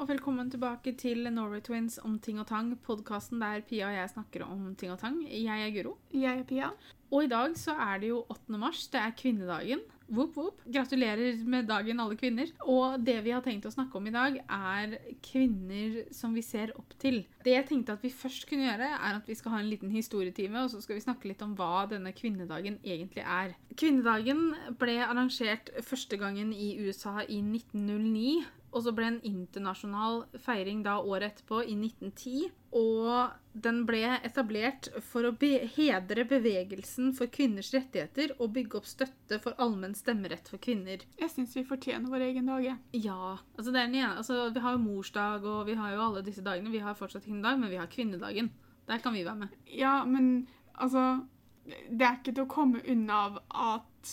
og velkommen tilbake til Norway Twins om ting og tang, podkasten der Pia og jeg snakker om ting og tang. Jeg er Guro. Jeg er Pia. Og i dag så er det jo 8. mars. Det er kvinnedagen. Whoop, whoop. Gratulerer med dagen, alle kvinner. Og det vi har tenkt å snakke om i dag, er kvinner som vi ser opp til. Det jeg tenkte at vi først kunne gjøre, er at vi skal ha en liten historietime, og så skal vi snakke litt om hva denne kvinnedagen egentlig er. Kvinnedagen ble arrangert første gangen i USA i 1909 og så ble en internasjonal feiring da året etterpå, i 1910. Og den ble etablert for å be hedre bevegelsen for kvinners rettigheter og bygge opp støtte for allmenn stemmerett for kvinner. Jeg syns vi fortjener vår egen dag, jeg. Ja. altså det er ene, altså Vi har jo morsdag, og vi har jo alle disse dagene. Vi har fortsatt kvinnedag, men vi har kvinnedagen. Der kan vi være med. Ja, men altså Det er ikke til å komme unna av at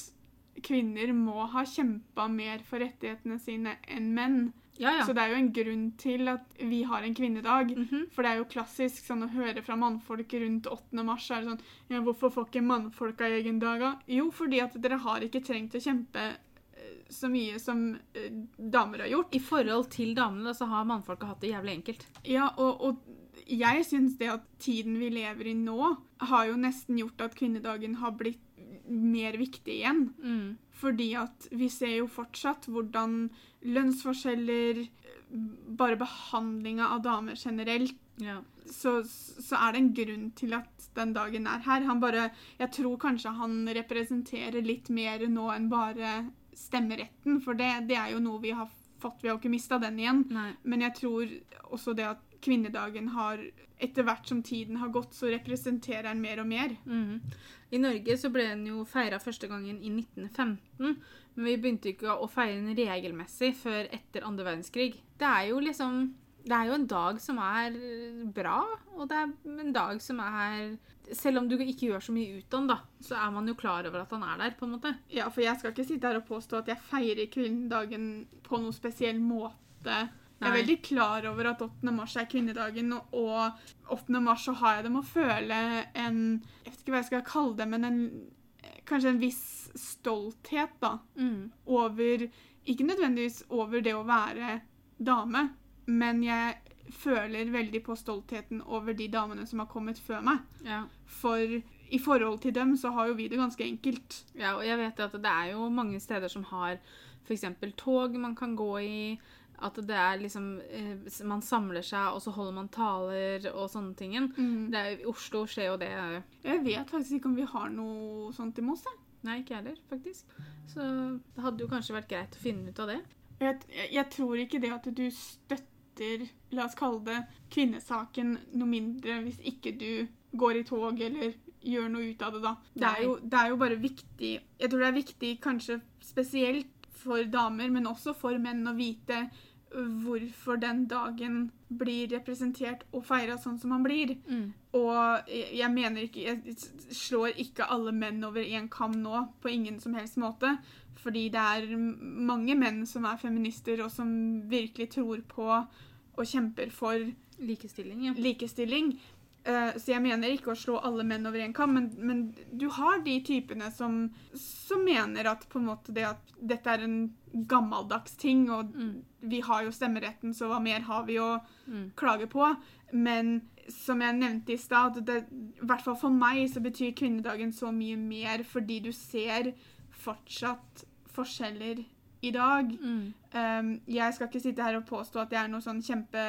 kvinner må ha kjempa mer for rettighetene sine enn menn. Ja, ja. Så det er jo en grunn til at vi har en kvinnedag. Mm -hmm. For det er jo klassisk sånn å høre fra mannfolk rundt 8. mars. Er det sånn Ja, hvorfor får ikke mannfolka egen dag. Jo, fordi at dere har ikke trengt å kjempe så mye som uh, damer har gjort. I forhold til damene så har mannfolka hatt det jævlig enkelt. Ja, og, og jeg syns det at tiden vi lever i nå, har jo nesten gjort at kvinnedagen har blitt mer viktig igjen. Mm. Fordi at vi ser jo fortsatt hvordan lønnsforskjeller, bare behandlinga av damer generelt, ja. så, så, er det en grunn til at den dagen er her. Han bare Jeg tror kanskje han representerer litt mer nå enn bare stemmeretten, for det, det er jo noe vi har fått. Vi har ikke mista den igjen. Nei. Men jeg tror også det at kvinnedagen har Etter hvert som tiden har gått, så representerer den mer og mer. Mm. I Norge så ble den jo feira første gangen i 1915, men vi begynte ikke å feire den regelmessig før etter andre verdenskrig. Det er jo liksom Det er jo en dag som er bra, og det er en dag som er Selv om du ikke gjør så mye ut av den, da, så er man jo klar over at han er der, på en måte. Ja, for jeg skal ikke sitte her og påstå at jeg feirer kvinnedagen på noen spesiell måte jeg er veldig klar over at 8. mars er kvinnedagen, og 8. mars så har jeg det med å føle en Jeg vet ikke hva jeg skal kalle det, men en, kanskje en viss stolthet, da. Mm. Over Ikke nødvendigvis over det å være dame, men jeg føler veldig på stoltheten over de damene som har kommet før meg. Ja. For i forhold til dem så har jo vi det ganske enkelt. Ja, og jeg vet at det er jo mange steder som har f.eks. tog man kan gå i. At det er liksom eh, Man samler seg, og så holder man taler og sånne ting. Mm. Det er, I Oslo skjer jo det. Jeg vet faktisk ikke om vi har noe sånt i Moss. Nei, ikke heller, faktisk. Så det hadde jo kanskje vært greit å finne ut av det. Jeg, jeg, jeg tror ikke det at du støtter, la oss kalle det, kvinnesaken noe mindre hvis ikke du går i tog eller gjør noe ut av det, da. Det er, jo, det er jo bare viktig Jeg tror det er viktig kanskje spesielt for damer, men også for menn å vite hvorfor den dagen blir representert og feira sånn som han blir. Mm. Og jeg mener ikke Jeg slår ikke alle menn over én kam nå, på ingen som helst måte. Fordi det er mange menn som er feminister, og som virkelig tror på og kjemper for likestilling. Ja. likestilling. Uh, så jeg mener ikke å slå alle menn over én kam, men, men, du har de typene som, som, mener at på en måte det at dette er en gammeldags ting, og mm. vi har jo stemmeretten, så hva mer har vi å mm. klage på? Men som jeg nevnte i stad, i hvert fall for meg så betyr kvinnedagen så mye mer fordi du ser fortsatt forskjeller i dag. Mm. Um, jeg skal ikke sitte her og påstå at jeg er noen sånn kjempe,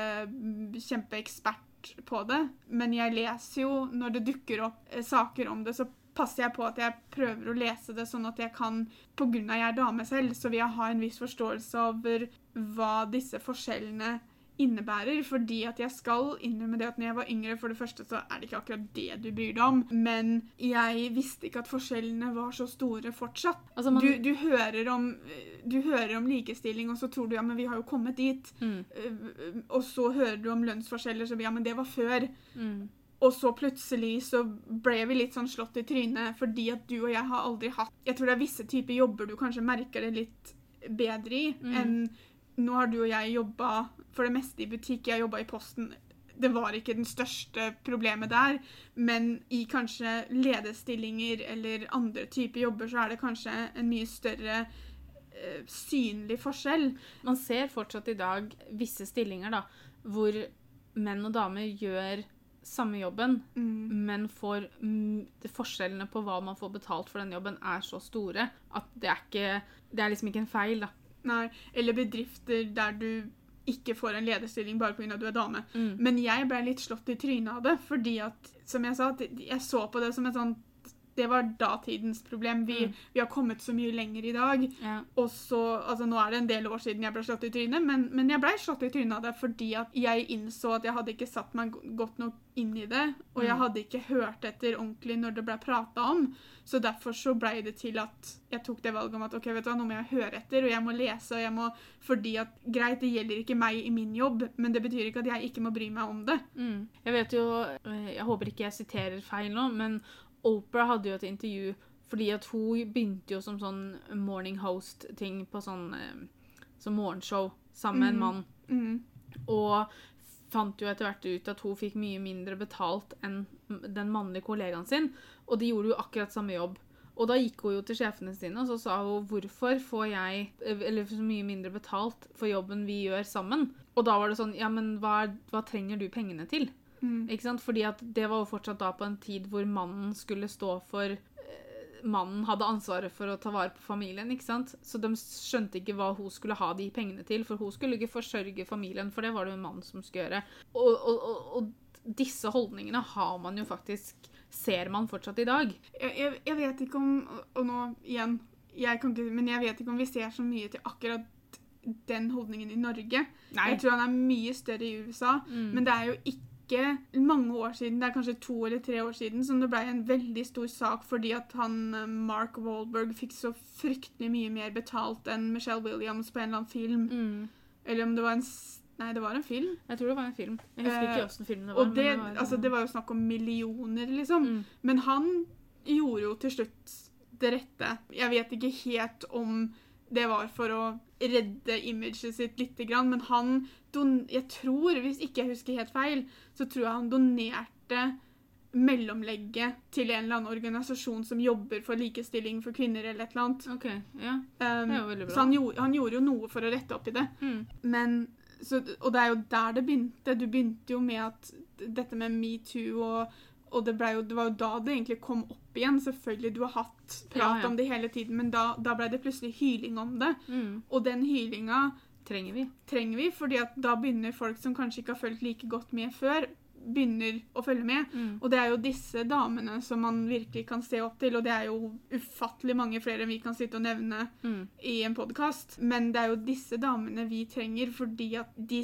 kjempeekspert på det, men jeg leser jo når det dukker opp eh, saker om det, så passer jeg på at jeg prøver å lese det sånn at jeg kan Pga. jeg er dame selv, så vil jeg ha en viss forståelse over hva disse forskjellene innebærer. Fordi at jeg skal innrømme det at når jeg var yngre, for det første så er det ikke akkurat det du bryr deg om, men jeg visste ikke at forskjellene var så store fortsatt. Altså man... du, du, hører om, du, hører om, likestilling, og så tror du ja, men vi har jo kommet dit. Mm. Uh, og så hører du om lønnsforskjeller, så ja, men det var før. Mm. Og så plutselig så ble vi litt sånn slått i trynet fordi at du og jeg har aldri hatt Jeg tror det er visse typer jobber du kanskje merker det litt bedre i mm. enn nå har du og jeg jobba for det meste i butikk. Jeg jobba i Posten. Det var ikke den største problemet der, men i kanskje lederstillinger eller andre typer jobber, så er det kanskje en mye større eh, synlig forskjell. Man ser fortsatt i dag visse stillinger da, hvor menn og damer gjør samme jobben, Mm. men får de forskjellene på hva man får betalt for den jobben, er så store at det er ikke Det er liksom ikke en feil, da. Nei, eller bedrifter der du ikke får en lederstilling bare pga. at du er dame. Mm. Men jeg ble litt slått i trynet av det, fordi at, som jeg sa, jeg så på det som et sånt Det var datidens problem. Vi, Mm. vi har kommet så mye lenger i dag. Ja. Og så, altså Nå er det en del år siden jeg ble slått i trynet, men, men jeg ble slått i trynet av det fordi at jeg innså at jeg hadde ikke satt meg godt nok inn i det, og jeg Mm. hadde ikke hørt etter ordentlig når det ble prata om. Så derfor så ble det til at jeg tok det valget om at ok, vet du hva, nå må jeg høre etter, og jeg må lese, og jeg må Fordi at greit, det gjelder ikke meg i min jobb, men det betyr ikke at jeg ikke må bry meg om det. Mm. Jeg vet jo eh, Jeg håper ikke jeg siterer feil nå, men Oprah hadde jo et intervju fordi at hun begynte jo som sånn morning host-ting på sånn eh, som morgenshow sammen med en mann. mann. Mm. Og fant jo etter hvert ut at hun fikk mye mindre betalt enn den mannlige kollegaen sin. Og de gjorde jo akkurat samme jobb. Og da gikk hun jo til sjefene sine og så sa hun, hvorfor får jeg eller så mye mindre betalt for jobben vi gjør sammen. Og da var det sånn ja, men hva, hva trenger du pengene til? Mm. Ikke sant? Fordi at det var jo fortsatt da på en tid hvor mannen skulle stå for eh, Mannen hadde ansvaret for å ta vare på familien, ikke sant? Så de skjønte ikke hva hun skulle ha de pengene til, for hun skulle ikke forsørge familien, for det var det jo en mann som skulle gjøre. Og, og, og, og disse holdningene har man jo faktisk Ser man fortsatt i dag. Jeg, jeg, jeg vet ikke om Og nå igjen jeg kan ikke, Men jeg vet ikke om vi ser så mye til akkurat den holdningen i Norge. Nei. Jeg tror han er mye større i USA. Mm. Men det er jo ikke mange år siden, det er kanskje to eller tre år siden, som det ble en veldig stor sak fordi at han eh, Mark Wahlberg fikk så fryktelig mye mer betalt enn Michelle Williams på en eller annen film. Mm. Eller om det var en Nei, det var en film. Jeg tror det var en film. Jeg husker Eh, ikke åssen filmen det var. Og det, men altså, det var jo snakk om millioner, liksom. Mm. Men han gjorde jo til slutt det rette. Jeg vet ikke helt om det var for å redde imaget sitt lite grann, men han don Jeg tror, hvis ikke jeg husker helt feil, så tror jeg han donerte mellomlegget til en eller annen organisasjon som jobber for likestilling for kvinner eller et eller annet. Okay, Ja. Um, Det er jo veldig bra. så han gjorde, han gjorde jo noe for å rette opp i det. Mm. Men, så, og det er jo der det begynte. Du begynte jo med at dette med metoo og, og det, jo, det var jo da det egentlig kom opp igjen. Selvfølgelig, du har hatt prat Ja, ja. om det hele tiden, men da, da ble det plutselig hyling om det. Mm. Og den hylinga Trenger vi. trenger vi, fordi at da begynner folk som kanskje ikke har fulgt like godt med før, begynner å følge med. Mm. Og det er jo disse damene som man virkelig kan se opp til, og det er jo ufattelig mange flere enn vi kan sitte og nevne Mm. i en podkast. Men det er jo disse damene vi trenger fordi at de,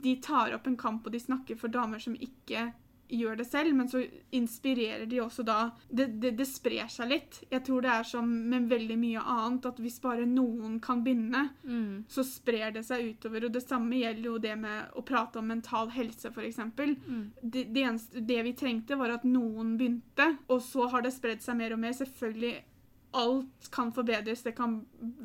de tar opp en kamp, og de snakker for damer som ikke gjør det selv, men så inspirerer de også da det, det, det sprer seg litt. Jeg tror det er som med veldig mye annet, at hvis bare noen kan begynne, Mm. så sprer det seg utover. Og det samme gjelder jo det med å prate om mental helse, f.eks. Mm. Det, det, eneste, det vi trengte, var at noen begynte, og så har det spredd seg mer og mer. Selvfølgelig, alt kan forbedres, det kan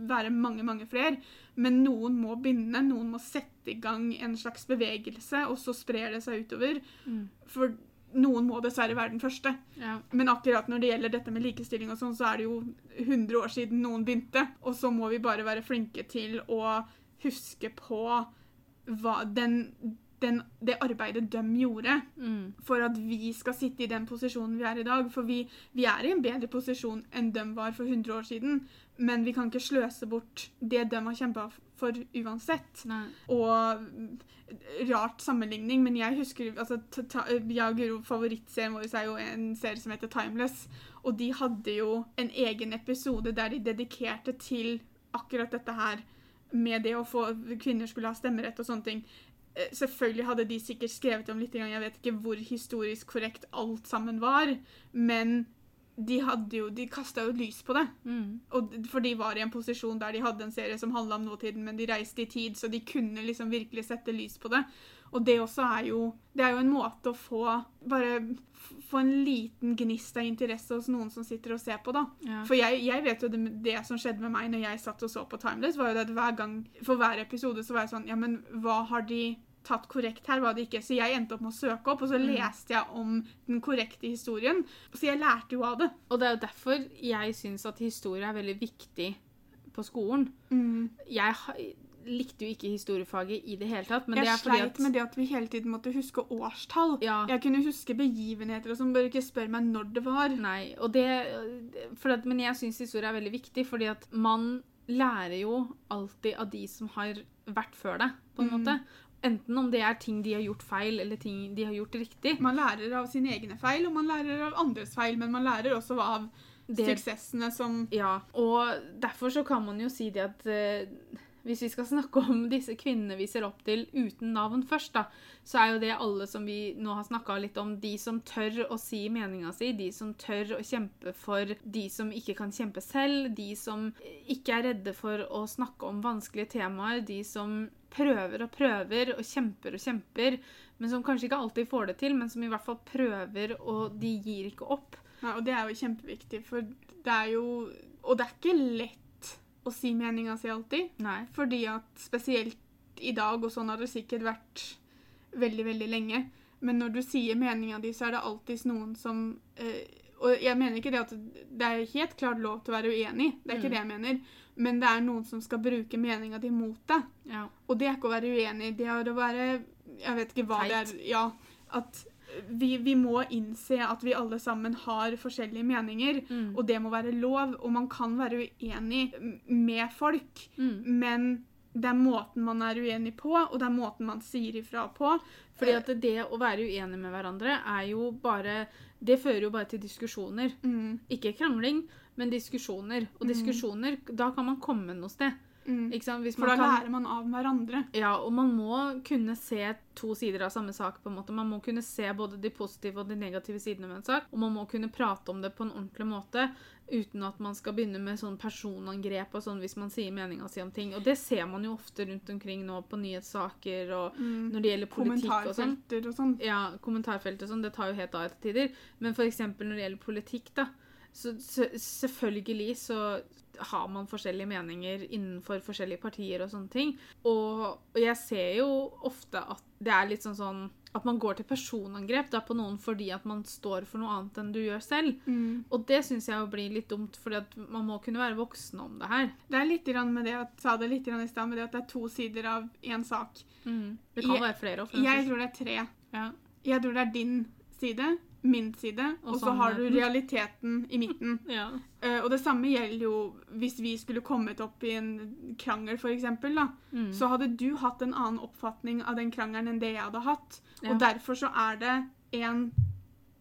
være mange, mange flere, men noen må begynne, noen må sette i gang en slags bevegelse, og så sprer det seg utover. Mm. For noen må dessverre være den første. Ja. Men akkurat når det gjelder dette med likestilling og sånn, så er det jo 100 år siden noen begynte, og så må vi bare være flinke til å huske på hva den, den, det arbeidet de gjorde Mm. for at vi skal sitte i den posisjonen vi er i dag. For vi, vi er i en bedre posisjon enn de var for 100 år siden. Men vi kan ikke sløse bort det de har kjempa for uansett. Nei. Og rart sammenligning, men jeg husker altså, Jeg og Guro, favorittserien vår er jo en serie som heter Timeless. Og de hadde jo en egen episode der de dedikerte til akkurat dette her med det å få kvinner skulle ha stemmerett og sånne ting. Eh, Selvfølgelig hadde de sikkert skrevet om litt, jeg vet ikke hvor historisk korrekt alt sammen var, men de hadde jo, de kasta jo lys på det. Mm. Og, for de var i en posisjon der de hadde en serie som handla om nåtiden, men de reiste i tid, så de kunne liksom virkelig sette lys på det. Og det også er jo Det er jo en måte å få Bare få en liten gnist av interesse hos noen som sitter og ser på, da. Ja. For jeg, jeg vet jo det, det som skjedde med meg når jeg satt og så på Timeless, var jo det at hver gang For hver episode så var jeg sånn Ja, men hva har de tatt korrekt her, var det ikke? Så jeg endte opp med å søke opp, og så Mm. leste jeg om den korrekte historien. Så jeg lærte jo av det. Og det er jo derfor jeg syns at historie er veldig viktig på skolen. Mm. Jeg likte jo ikke historiefaget i det hele tatt, men jeg det er fordi sleit at med det at vi hele tiden måtte huske årstall. ja, Jeg kunne huske begivenheter og sånn, bare ikke spør meg når det var. Nei, det at, Men jeg syns historie er veldig viktig, fordi at man lærer jo alltid av de som har vært før deg, på en Mm. måte. Enten om det er ting de har gjort feil, eller ting de har gjort riktig. Man lærer av sine egne feil, og man lærer av andres feil, men man lærer også av Det, suksessene som ja, og derfor så kan man jo si det at eh, hvis vi skal snakke om disse kvinnene vi ser opp til uten navn først, da, så er jo det alle som vi nå har snakka litt om, de som tør å si meninga si, de som tør å kjempe for de som ikke kan kjempe selv, de som ikke er redde for å snakke om vanskelige temaer, de som prøver og prøver og kjemper og kjemper, men som kanskje ikke alltid får det til, men som i hvert fall prøver, og de gir ikke opp. Nei, og det er jo kjempeviktig, for det er jo Og det er ikke lett å si meninga si alltid. Nei. Fordi at spesielt i dag, og sånn har det sikkert vært veldig, veldig lenge, men når du sier meninga di, så er det alltid noen som eh, Og jeg mener ikke det at det er helt klart lov til å være uenig, det er ikke Mm. det jeg mener, men det er noen som skal bruke meninga di mot deg. Ja. Og det er ikke å være uenig, det er å være Jeg vet ikke hva Teit. det er. Ja, at vi, vi må innse at vi alle sammen har forskjellige meninger, Mm. og det må være lov, og man kan være uenig med folk, Mm. men det er måten man er uenig på, og det er måten man sier ifra på. Fordi at det å være uenig med hverandre er jo bare Det fører jo bare til diskusjoner. Mm, Ikke krangling, men diskusjoner. Og diskusjoner, diskusjoner, da kan man komme noe sted. mm. For da kan, lærer man av hverandre. ja, og man må kunne se to sider av samme sak. på en måte. Man må kunne se både de positive og de negative sidene ved en sak. Og man må kunne prate om det på en ordentlig måte uten at man skal begynne med sånn personangrep og sånn hvis man sier meninga si om ting. Og det ser man jo ofte rundt omkring nå på nyhetssaker og Mm. når det gjelder politikk og sånn. Og sånn. Ja, kommentarfeltet og sånn, det tar jo helt av etter tider. Men eksempel når det gjelder politikk, da, så så selvfølgelig så har man forskjellige meninger innenfor forskjellige partier og sånne ting. Og, og jeg ser jo ofte at det er litt sånn sånn at man går til personangrep da på noen fordi at man står for noe annet enn du gjør selv. Mm. Og det syns jeg blir litt dumt, for man må kunne være voksen om det her. Det er litt med det at, sa det litt i sted, med det at det er to sider av én sak. Det kan Jeg- være flere. for Jeg tror det er tre. ja. Jeg tror det er din side, min side, Og og så har du realiteten i midten. Ja. uh, og det samme gjelder jo hvis vi skulle kommet opp i en krangel, eksempel. Mm. Så hadde du hatt en annen oppfatning av den krangelen enn det jeg hadde hatt. Ja. Og derfor så er det en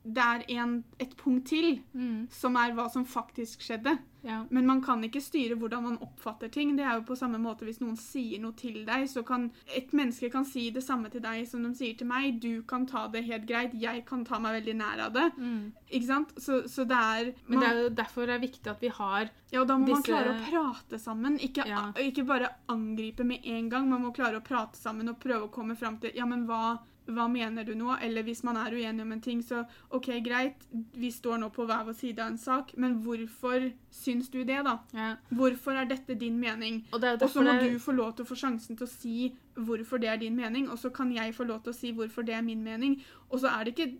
Det er en, et punkt til Mm. som er hva som faktisk skjedde. ja. Men man kan ikke styre hvordan man oppfatter ting. Det er jo på samme måte hvis noen sier noe til deg, så kan et menneske kan si det samme til deg som de sier til meg. Du kan ta det helt greit, jeg kan ta meg veldig nær av det. Mm. Ikke sant? Så, så det er Men det er jo derfor det er viktig at vi har Ja, og da må man klare å prate sammen. Ikke, Ja. ikke bare angripe med en gang. Man må klare å prate sammen og prøve å komme fram til Ja, men hva, hva mener du nå? Eller hvis man er uenig om en ting, så OK, greit, vi står nå på hver vår side av en sak, men hvorfor syns du det, da? ja. Hvorfor er dette din mening? Og så må det du få lov til å få sjansen til å si hvorfor det er din mening, og så kan jeg få lov til å si hvorfor det er min mening. Og så er det ikke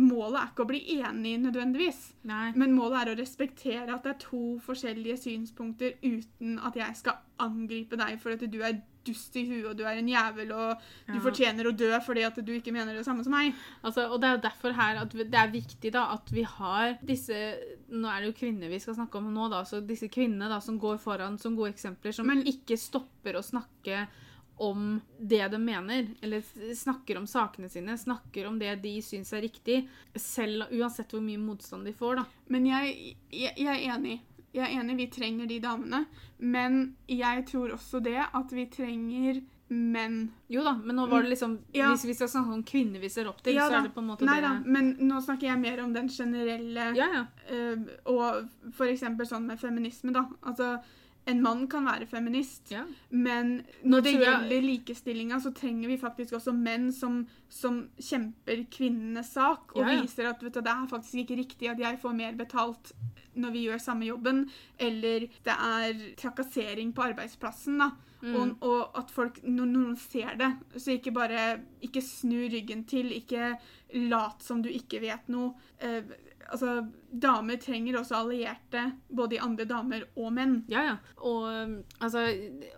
Målet er ikke å bli enig nødvendigvis. Nei. Men målet er å respektere at det er to forskjellige synspunkter uten at jeg skal angripe deg for at du er dust i huet og du er en jævel og du Ja. fortjener å dø fordi at du ikke mener det samme som meg. Altså, og det er jo derfor her at det er viktig da, at vi har disse Nå er det jo kvinner vi skal snakke om nå, da, så disse kvinnene da, som går foran som gode eksempler, som Men- ikke stopper å snakke om det de mener, eller snakker om sakene sine, snakker om det de syns er riktig, selv uansett hvor mye motstand de får. da. Men jeg, jeg, jeg er enig. Jeg er enig, vi trenger de damene. Men jeg tror også det at vi trenger menn. Jo da, men nå var det liksom Ja. Hvis vi skal snakke om kvinner vi ser opp til, Ja så er det på en måte Nei det da, men nå snakker jeg mer om den generelle Ja, ja. eh, Og for eksempel sånn med feminisme, da. Altså, en mann kan være feminist. ja. Men når det jeg- gjelder likestillinga, så trenger vi faktisk også menn som, som kjemper kvinnenes sak, og Ja, ja. viser at vet du, det er faktisk ikke riktig at jeg får mer betalt når vi gjør samme jobben, eller det er trakassering på arbeidsplassen. da. Mm. Og, og at folk, når noen ser det, så ikke bare ikke snu ryggen til, ikke lat som du ikke vet noe. Eh, Altså, damer trenger også allierte, både i andre damer og menn. Ja, ja. Og, um, altså,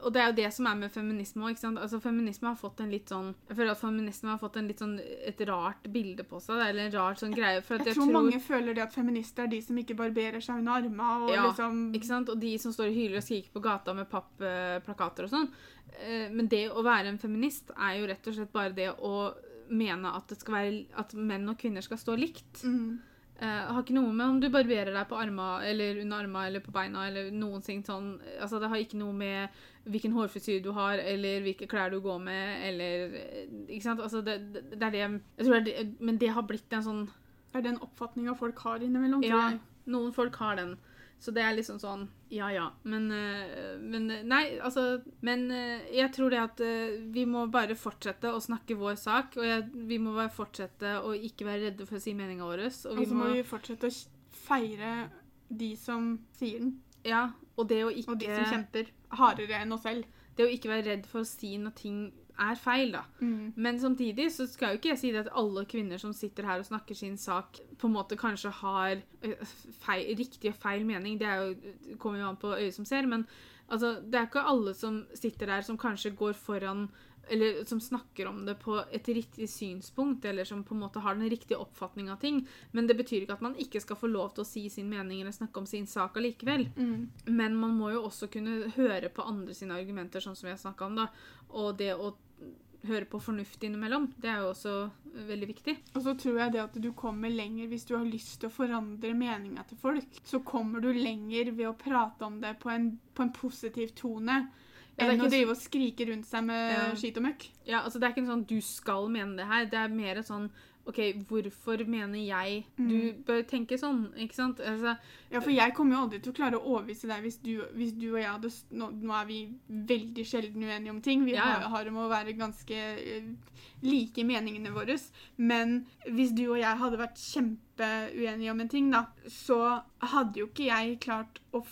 og det er jo det som er med feminisme òg. Altså, feminisme har fått en litt sånn Jeg føler at feminisme har fått en litt sånn et rart bilde på seg. Eller en rar sånn greie. At Jeg, jeg, tror, mange føler det at feminister er de som ikke barberer seg under armene og Ja, liksom Ikke sant? Og de som står og hyler og skriker på gata med pappplakater og sånn. Eh, Men det å være en feminist er jo rett og slett bare det å mene at, det skal være, at menn og kvinner skal stå likt. mm. Eh, har ikke noe med om du barberer deg på arma, eller under arma eller på beina eller noen ting sånn. Altså, det har ikke noe med hvilken hårfrisyre du har, eller hvilke klær du går med, eller eh, Ikke sant? Altså, det, det, det er det jeg tror det er det, Men det har blitt en sånn Er Det en oppfatning av folk har innimellom, Ja, noen folk har den. Så det er liksom sånn Ja, ja. Men, eh, men eh, Nei, altså Men eh, jeg tror det at vi må bare fortsette å snakke vår sak. Og jeg, vi må bare fortsette å ikke være redde for å si meninga vår. Og så må, må vi fortsette å feire de som sier den, ja, og det å ikke og de som kjemper hardere enn oss selv. Det å ikke være redd for å si når ting er feil, da. Men samtidig så skal jo ikke jeg si det at alle kvinner som sitter her og snakker sin sak, på en måte kanskje har feil, riktig og feil mening. Det er jo, det kommer jo an på øyet som ser. Men altså, det er ikke alle som sitter der som kanskje går foran eller som snakker om det på et riktig synspunkt, eller som på en måte har den riktige oppfatning av ting. Men det betyr ikke at man ikke skal få lov til å si sin mening eller snakke om sin sak allikevel. Mm. Men man må jo også kunne høre på andre sine argumenter, sånn som jeg snakka om. da. Og det å høre på fornuft innimellom, det er jo også veldig viktig. Og så tror jeg det at du kommer lenger hvis du har lyst til å forandre meninga til folk. Så kommer du lenger ved å prate om det på en, på en positiv tone. Ja, enn ikke å drive og skrike rundt seg med Ja. skit og møkk. Ja, altså Det er ikke en sånn 'du skal mene det her'. Det er mer et sånn OK, hvorfor mener jeg Du bør tenke sånn, ikke sant? Altså, Ja, for jeg kommer jo aldri til å klare å overbevise deg hvis du, hvis du og jeg hadde nå, nå er vi veldig sjelden uenige om ting. Vi Ja, ja. har, har om å være ganske eh, like i meningene våre. Men hvis du og jeg hadde vært kjempeuenige om en ting, da, så hadde jo ikke jeg klart å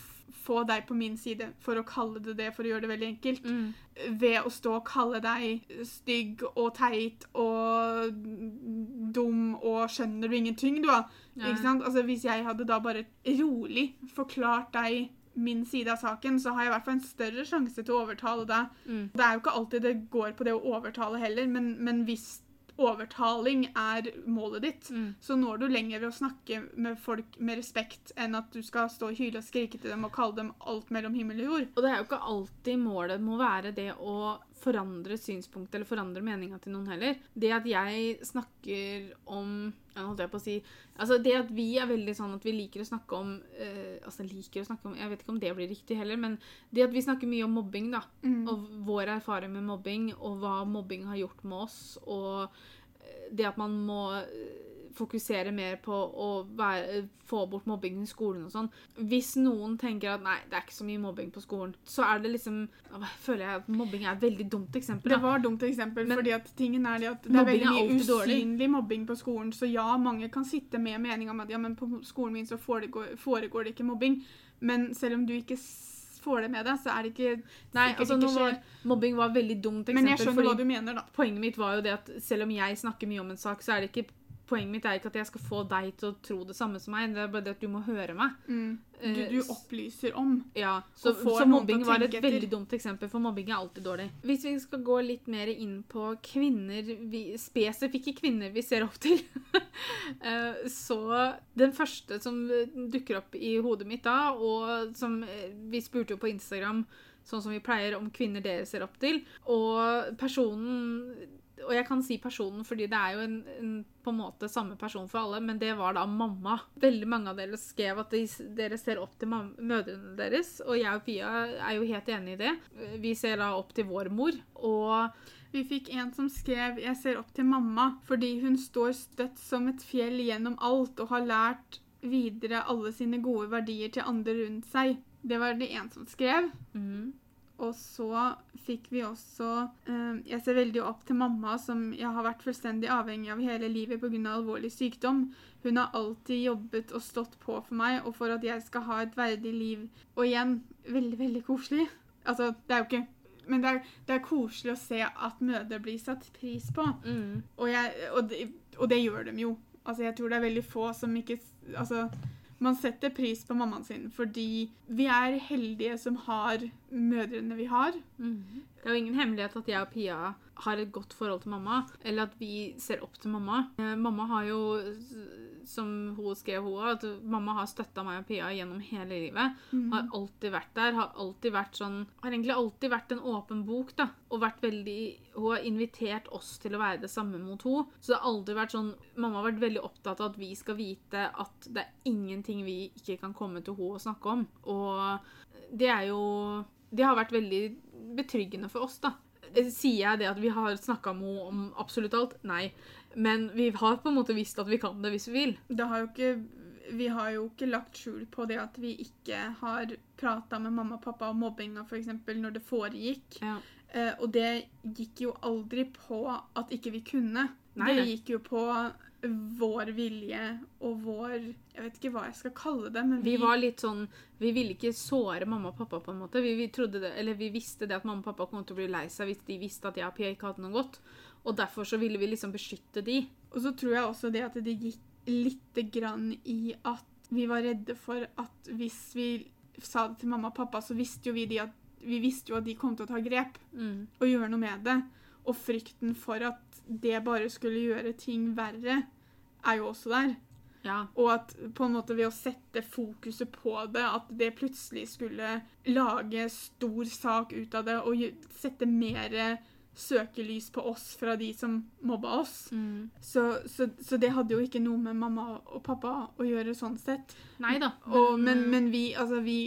få deg på min side, for å kalle det det, for å gjøre det veldig enkelt mm, ved å stå og kalle deg stygg og teit og skjønner du ingenting, du, da. Ikke sant? Altså, hvis jeg hadde da bare rolig forklart deg min side av saken, så har jeg i hvert fall en større sjanse til å overtale deg. mm. Det er jo ikke alltid det går på det å overtale heller, men, men hvis overtaling er målet ditt, Mm. så når du lenger ved å snakke med folk med respekt enn at du skal stå og hyle og skrike til dem og kalle dem alt mellom himmel og jord. Og det er jo ikke alltid målet må være det å forandre synspunkt eller forandre meninga til noen heller. Det at jeg snakker om ja, holdt jeg på å si, altså Det at vi er veldig sånn at vi liker å snakke om eh, altså liker å snakke om, Jeg vet ikke om det blir riktig heller, men det at vi snakker mye om mobbing, da, Mm. og vår erfaring med mobbing, og hva mobbing har gjort med oss, og eh, det at man må fokusere mer på å være, få bort mobbing i skolen og sånn. Hvis noen tenker at nei, det er ikke så mye mobbing på skolen, så er det liksom føler jeg at mobbing er et veldig dumt eksempel. Det var et dumt eksempel, Men fordi at tingen er det at det er veldig mye alltid dårlig. usynlig mobbing på skolen, så ja, mange kan sitte med meninga om at ja, men på skolen min så foregår, foregår det ikke mobbing, men selv om du ikke får det med deg, så er det ikke Nei, altså ikke var, Mobbing var et veldig dumt eksempel. Men jeg skjønner hva du mener, da. Poenget mitt var jo det at selv om jeg snakker mye om en sak, så er det ikke Poenget mitt er ikke at jeg skal få deg til å tro det samme som meg, det er bare det at du må høre meg. Mm. Du, Eh, du opplyser om. Ja, så, så mobbing var et veldig dumt eksempel, for mobbing er alltid dårlig. Hvis vi skal gå litt mer inn på kvinner, vi, spesifikke kvinner vi ser opp til, eh, så den første som dukker opp i hodet mitt da, og som eh, vi spurte jo på Instagram, sånn som vi pleier, om kvinner dere ser opp til, og personen og jeg kan si personen fordi det er jo en, en på en måte samme person for alle, men det var da mamma. Veldig mange av dere skrev at de, dere ser opp til mødrene deres, og jeg og Pia er jo helt enig i det. Vi ser da opp til vår mor, og Vi fikk en som skrev 'Jeg ser opp til mamma fordi hun står støtt som et fjell gjennom alt og har lært videre alle sine gode verdier til andre rundt seg'. Det var det en som skrev. Og så fikk vi også eh, Jeg ser veldig opp til mamma, som jeg har vært fullstendig avhengig av hele livet pga. alvorlig sykdom. Hun har alltid jobbet og stått på for meg og for at jeg skal ha et verdig liv. Og igjen, veldig, veldig koselig. Altså, det er jo ikke Men det er, det er koselig å se at mødre blir satt pris på. mm. Og, jeg, og, det, og det gjør de jo. Altså, jeg tror det er veldig få som ikke Altså, man setter pris på mammaen sin fordi vi er heldige som har mødrene vi har. Det er jo ingen hemmelighet at jeg og Pia har et godt forhold til mamma, eller at vi ser opp til mamma. Eh, mamma har jo, som hun skrev, hun, at mamma har støtta meg og Pia gjennom hele livet. Har alltid vært der. Har alltid vært sånn Har egentlig alltid vært en åpen bok, da. Og vært veldig Hun har invitert oss til å være det samme mot henne. Så det har aldri vært sånn Mamma har vært veldig opptatt av at vi skal vite at det er ingenting vi ikke kan komme til henne og snakke om. Og det er jo Det har vært veldig betryggende for oss, da. Sier jeg det at vi har snakka med henne om absolutt alt? Nei. Men vi har på en måte visst at vi kan det hvis vi vil. Det har ikke vi har jo ikke lagt skjul på det at vi ikke har prata med mamma og pappa om mobbinga f.eks. når det foregikk. Ja. Eh, og det gikk jo aldri på at ikke vi kunne. Nei, det gikk jo på vår vilje og vår Jeg vet ikke hva jeg skal kalle det, men Vi vi var litt sånn Vi ville ikke såre mamma og pappa, på en måte. Vi, vi, det, eller vi visste det at mamma og pappa kom til å bli lei seg hvis de visste at jeg og Pia ikke hadde noe godt. Og derfor så ville vi liksom beskytte de. Og så tror jeg også det at det gikk lite grann i at vi var redde for at hvis vi sa det til mamma og pappa, så visste jo vi de at vi visste jo at de kom til å ta grep Mm. og gjøre noe med det. Og frykten for at det bare skulle gjøre ting verre, er jo også der. Ja. Og at på en måte ved å sette fokuset på det, at det plutselig skulle lage stor sak ut av det og sette mer søkelys på oss fra de som mobba oss. Mm. Så, så, så det hadde jo ikke noe med mamma og pappa å gjøre sånn sett. Neida. Og, men, men vi, altså vi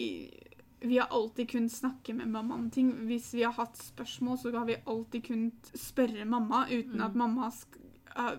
vi har alltid kunnet snakke med mamma om ting. Hvis vi har hatt spørsmål, så har vi alltid kunnet spørre mamma uten at mamma uh,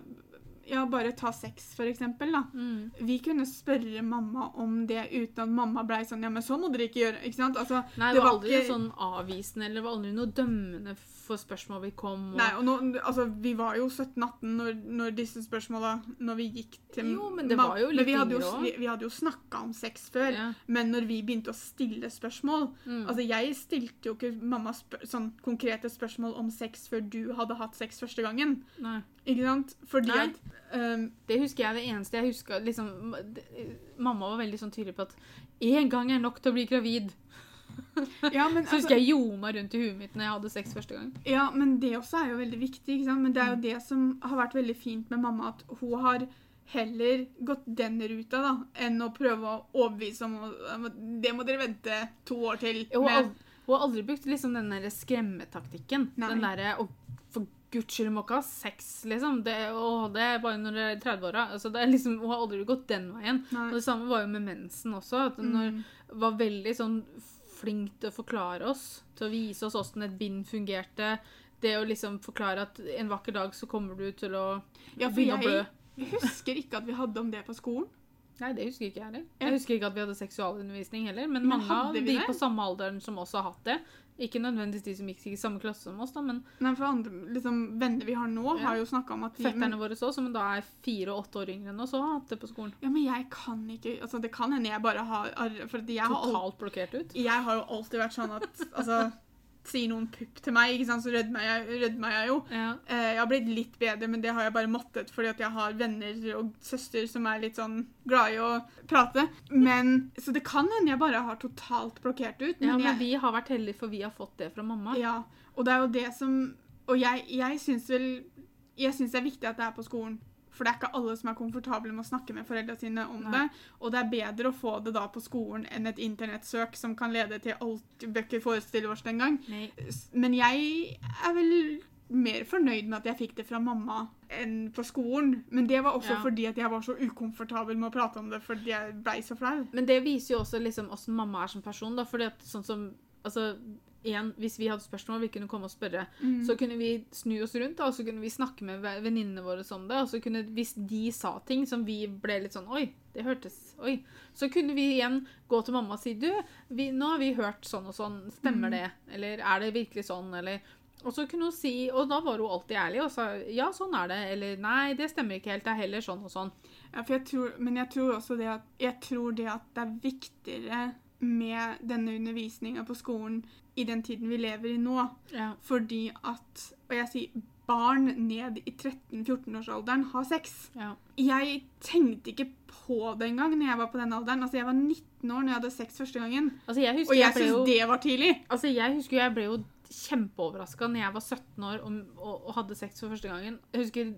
Ja, bare ta sex, for eksempel, da. mm. Vi kunne spørre mamma om det uten at mamma blei sånn Ja, men sånn må dere ikke gjøre. Ikke sant? Altså, Nei, det var var aldri ikke- sånn avvisende, eller det var aldri noe dømmende for spørsmål vi kom. Og... Nei, og nå, altså, vi var jo 17-18 når, når disse spørsmåla Når vi gikk til Jo, men det var jo litt vi hadde jo, vi, vi hadde jo snakka om sex før. Ja. Men når vi begynte å stille spørsmål Mm. Altså, jeg stilte jo ikke mamma spør sånn konkrete spørsmål om sex før du hadde hatt sex første gangen. Nei. Ikke sant? Fordi Nei. at um, Det husker jeg det eneste jeg husker liksom, Mamma var veldig sånn tydelig på at én gang er nok til å bli gravid. Ja, men, Så altså, husker jeg ljoma rundt i huet mitt når jeg hadde sex første gang. ja, men det også er jo veldig viktig. Men det er Mm. jo det som har vært veldig fint med mamma, at hun har heller gått den ruta da, enn å prøve å overbevise om det må dere vente to år til. Hun har, aldri, hun har aldri brukt liksom den der skremmetaktikken. Nei. Den derre å for guds skyld må ikke ha sex, liksom. Det, å, det er bare når det er 30-åra. Altså, liksom, hun har aldri gått den veien. Nei. Og det samme var jo med mensen også. At hun Mm. var veldig sånn flink til å forklare oss, til å vise oss åssen et bind fungerte. Det å liksom forklare at en vakker dag så kommer du til å Ja, begynne å blø. jeg husker ikke at vi hadde om det på skolen. Nei, det husker ikke jeg heller. Jeg husker ikke at vi hadde seksualundervisning heller, men, Men mange av de det? på samme alderen som også har hatt det. Ikke nødvendigvis de som gikk i samme klasse som oss, da, men Nei, for andre liksom, venner vi har nå, Ja. har jo snakka om at de fetterne våre så, som da er fire og åtte år yngre enn oss, har hatt det på skolen. Ja, men jeg kan ikke altså Det kan hende jeg bare har For jeg Totalt har, Totalt blokkert ut. jeg har jo alltid vært sånn at Altså, sier noen pupp til meg, ikke sant, så rødmer jeg, rødmer jeg jo. Ja. Eh, jeg har blitt litt bedre, men det har jeg bare måttet fordi at jeg har venner og søster som er litt sånn glad i å prate. Men, Så det kan hende jeg bare har totalt blokkert ut. ja, Men men jeg, vi har vært heldige, for vi har fått det fra mamma. ja, og det er jo det som Og jeg, jeg syns vel Jeg syns det er viktig at det er på skolen. For det er ikke alle som er komfortable med å snakke med foreldra sine om Nei. det. Og det er bedre å få det da på skolen enn et internettsøk som kan lede til alt bøker forestiller oss den gang. Nei. Men jeg er vel mer fornøyd med at jeg fikk det fra mamma enn på skolen. Men det var også Ja. fordi at jeg var så ukomfortabel med å prate om det fordi jeg blei så flau. Men det viser jo også liksom åssen mamma er som person, da. Fordi at sånn som Altså, igjen, hvis vi hadde spørsmål, vi kunne komme og spørre, Mm. så kunne vi snu oss rundt, da, og så kunne vi snakke med venninnene våre om det. Og så kunne, hvis de sa ting som vi ble litt sånn Oi, det hørtes Oi. Så kunne vi igjen gå til mamma og si Du, vi, nå har vi hørt sånn og sånn. Stemmer Mm. det? Eller er det virkelig sånn? Eller og så kunne hun si, og da var hun alltid ærlig og sa ja, sånn er det. Eller nei, det stemmer ikke helt. Det er heller sånn og sånn. Ja, for jeg tror, men jeg tror også det at, jeg tror det at det er viktigere med denne undervisninga på skolen i den tiden vi lever i nå. Ja. Fordi at Og jeg sier barn ned i 13-14-årsalderen har sex. Ja. Jeg tenkte ikke på det engang når jeg var på den alderen. Altså, Jeg var 19 år når jeg hadde sex første gangen. Altså, jeg Og jeg jeg syns jo det var tidlig. Altså, jeg husker jeg ble jo kjempeoverraska når jeg var 17 år og, og, og hadde sex for første gangen. Jeg husker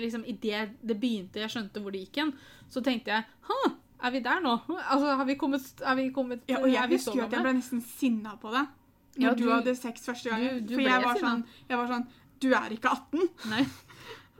liksom Idet det begynte, jeg skjønte hvor det gikk hen, så tenkte jeg Hæ, er vi der nå? Altså, har vi kommet, er vi kommet Ja, og jeg husker jo at jeg ble nesten sinna på det. Når Ja, du, du- hadde sex første gangen. du- du For jeg var, sånn, jeg var sånn Du er ikke 18. Nei.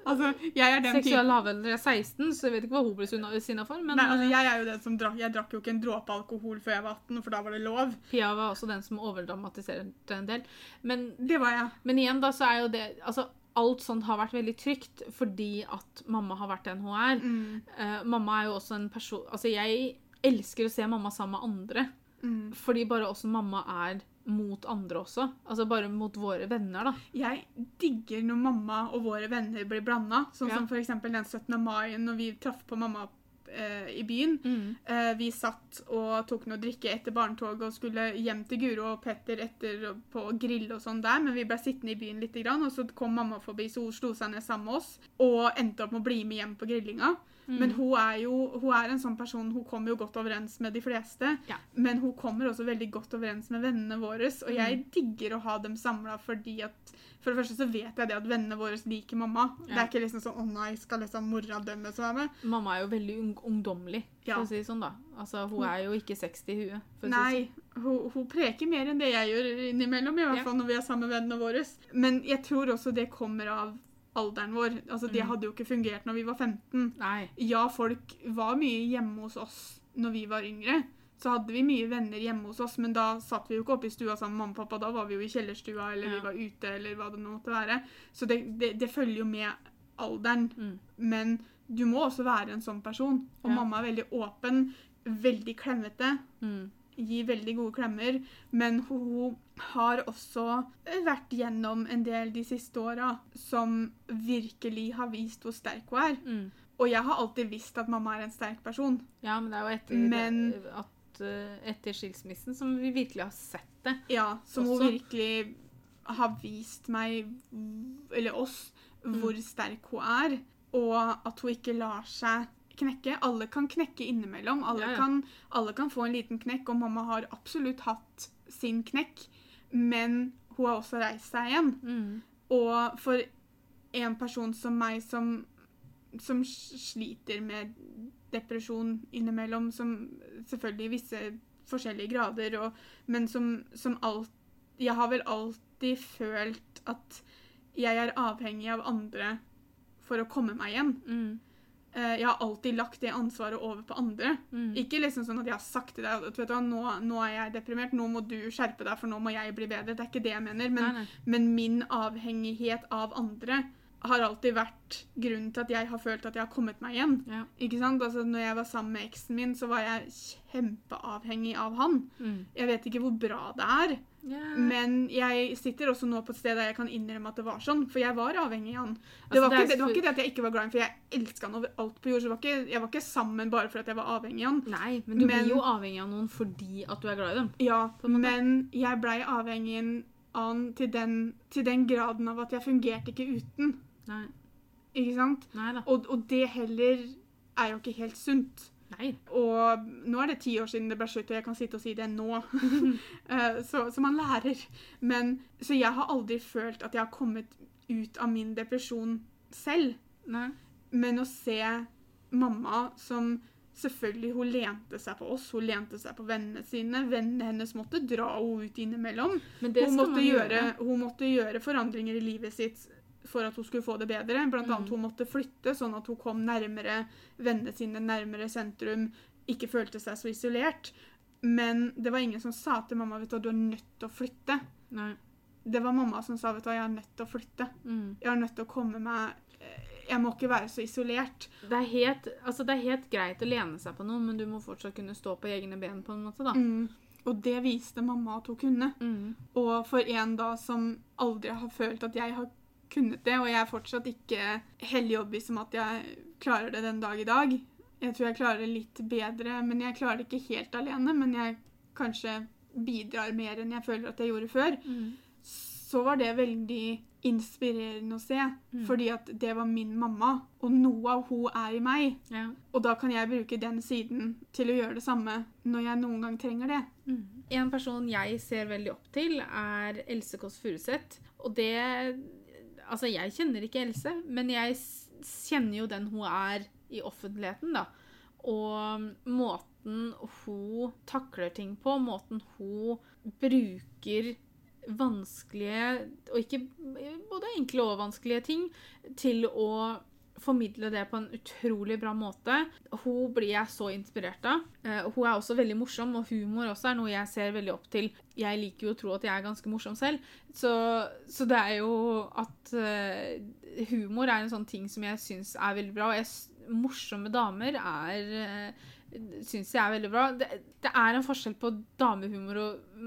Altså, jeg er den Seksuell lavalder er 16, så jeg vet ikke hva hun ble sinna for. Men Nei, altså, eh, jeg er jo den som drakk Jeg drakk jo ikke en dråpe alkohol før jeg var 18, for da var det lov. Pia var også den som overdramatiserte en del. Men, Det var jeg. men igjen, da, så er jo det Altså, alt sånt har vært veldig trygt fordi at mamma har vært er. Mm, Uh, mamma er jo også en person Altså, jeg elsker å se mamma sammen med andre. mm. Fordi bare åssen mamma er mot andre også. Altså bare mot våre venner, da. Jeg digger når mamma og våre venner blir blanda. Sånn Ja. som eksempel den 17. mai, når vi traff på mamma eh, i byen. Eh, vi satt og tok noe drikke etter barnetoget og skulle hjem til Guro og Petter etter på grill grille og sånn der, men vi ble sittende i byen litt, grann, og så kom mamma forbi, så hun slo seg ned sammen med oss og endte opp med å bli med hjem på grillinga. Mm. Men hun er jo hun er en sånn person, hun kommer jo godt overens med de fleste, Ja. men hun kommer også veldig godt overens med vennene våre, og jeg Mm. digger å ha dem samla fordi at For det første så vet jeg det at vennene våre liker mamma. Det er ikke liksom sånn 'Å nei, skal liksom mora dømmes være med?' Mamma er jo veldig un ungdommelig, for Ja. å si det sånn, da. Altså, hun er jo ikke 60 i huet. For å si sånn. Nei, hun, hun preker mer enn det jeg gjør innimellom, i hvert Ja. fall når vi er sammen med vennene våre. Men jeg tror også det kommer av alderen vår. Altså, Det Mm. hadde jo ikke fungert når vi var 15. sånn. Nei. Ja, folk var mye hjemme hos oss når vi var yngre. Så hadde vi mye venner hjemme hos oss, men da satt vi jo ikke oppe i stua sammen med mamma og pappa. Da var vi jo i kjellerstua, eller Ja. vi var ute, eller hva det nå måtte være. Så det, det, det følger jo med alderen. Mm. Men du må også være en sånn person. Og Ja. mamma er veldig åpen, veldig klemmete Mm. gir veldig gode klemmer, men hun har også vært gjennom en del de siste åra som virkelig har vist hvor sterk hun er. Mm. Og jeg har alltid visst at mamma er en sterk person. Ja, men det er jo etter, Men- at, etter skilsmissen som vi virkelig har sett det. Ja, Som hun virkelig har vist meg, eller oss, hvor sterk hun er. Og at hun ikke lar seg knekke. Alle kan knekke innimellom. Alle, Ja, ja. Kan, alle kan få en liten knekk, og mamma har absolutt hatt sin knekk. Men hun har også reist seg igjen. Mm. Og for en person som meg, som, som sliter med depresjon innimellom, som selvfølgelig i visse forskjellige grader, og, men som, som alt Jeg har vel alltid følt at jeg er avhengig av andre for å komme meg hjem. Mm. Eh, Jeg har alltid lagt det ansvaret over på andre. Mm. Ikke liksom sånn at jeg har sagt til deg at vet du nå, nå er jeg deprimert, nå må du skjerpe deg, for nå må jeg bli bedre. Det er ikke det jeg mener. Men Nei, nei. men min avhengighet av andre har alltid vært grunnen til at jeg har følt at jeg har kommet meg hjem. Ja. Ikke sant? Altså, når jeg var sammen med eksen min, så var jeg kjempeavhengig av han. Mm. Jeg vet ikke hvor bra det er, yeah. men jeg sitter også nå på et sted der jeg kan innrømme at det var sånn, for jeg var avhengig av han. Det Altså, var, det ikke, det, det var ikke det at jeg ikke var glad i ham, for jeg elska han over alt på jord. Så var ikke, jeg var ikke sammen bare for at jeg var avhengig av han. Nei, men du Men- blir jo avhengig av noen fordi at du er glad i dem. Ja, men jeg blei avhengig av han til den, til den graden av at jeg fungerte ikke uten. Nei. Ikke sant? Nei da. Og, og det heller er jo ikke helt sunt. Nei. Og nå er det ti år siden det ble slutt, og jeg kan sitte og si det nå. Eh, så, så man lærer. Men, så jeg har aldri følt at jeg har kommet ut av min depresjon selv. Nei. Men å se mamma som Selvfølgelig, hun lente seg på oss, hun lente seg på vennene sine. Vennene hennes måtte dra henne ut innimellom. Men det Hun måtte, gjøre. hun måtte gjøre forandringer i livet sitt for at hun skulle få det bedre. Blant Mm. annet hun måtte flytte, sånn at hun kom nærmere vennene sine, nærmere sentrum. Ikke følte seg så isolert. Men det var ingen som sa til mamma vet du, du er nødt til å flytte. Nei. Det var mamma som sa vet du, jeg er nødt til å flytte. Mm. Jeg er nødt til å komme meg eh, Jeg må ikke være så isolert. Det, er helt, altså det er helt greit å lene seg på noen, men du må fortsatt kunne stå på egne ben på en måte, da. Mm. Og det viste mamma at hun kunne. Mm. Og for en da som aldri har følt at jeg har kunnet det, og jeg er fortsatt ikke hellig overbevist om at jeg klarer det den dag i dag. Jeg tror jeg klarer det litt bedre, men jeg klarer det ikke helt alene. Men jeg kanskje bidrar mer enn jeg føler at jeg gjorde før. Mm. Så var det veldig inspirerende å se. Mm. Fordi at det var min mamma, og noe av hun er i meg. Ja. Og da kan jeg bruke den siden til å gjøre det samme når jeg noen gang trenger det. Mm. En person jeg ser veldig opp til, er Else Kåss Furuseth. Og det Altså, jeg kjenner ikke Else, men jeg kjenner jo den hun er i offentligheten, da. Og måten hun takler ting på, måten hun bruker vanskelige, og ikke både enkle og vanskelige ting, til å formidle det på en utrolig bra måte. Hun blir jeg så inspirert av. Eh, hun er også veldig morsom, og humor også er noe jeg ser veldig opp til. Jeg liker jo å tro at jeg er ganske morsom selv, så, så det er jo at eh, humor er en sånn ting som jeg syns er veldig bra. Og jeg, morsomme damer er uh, syns jeg er veldig bra. Det, det er en forskjell på damehumor og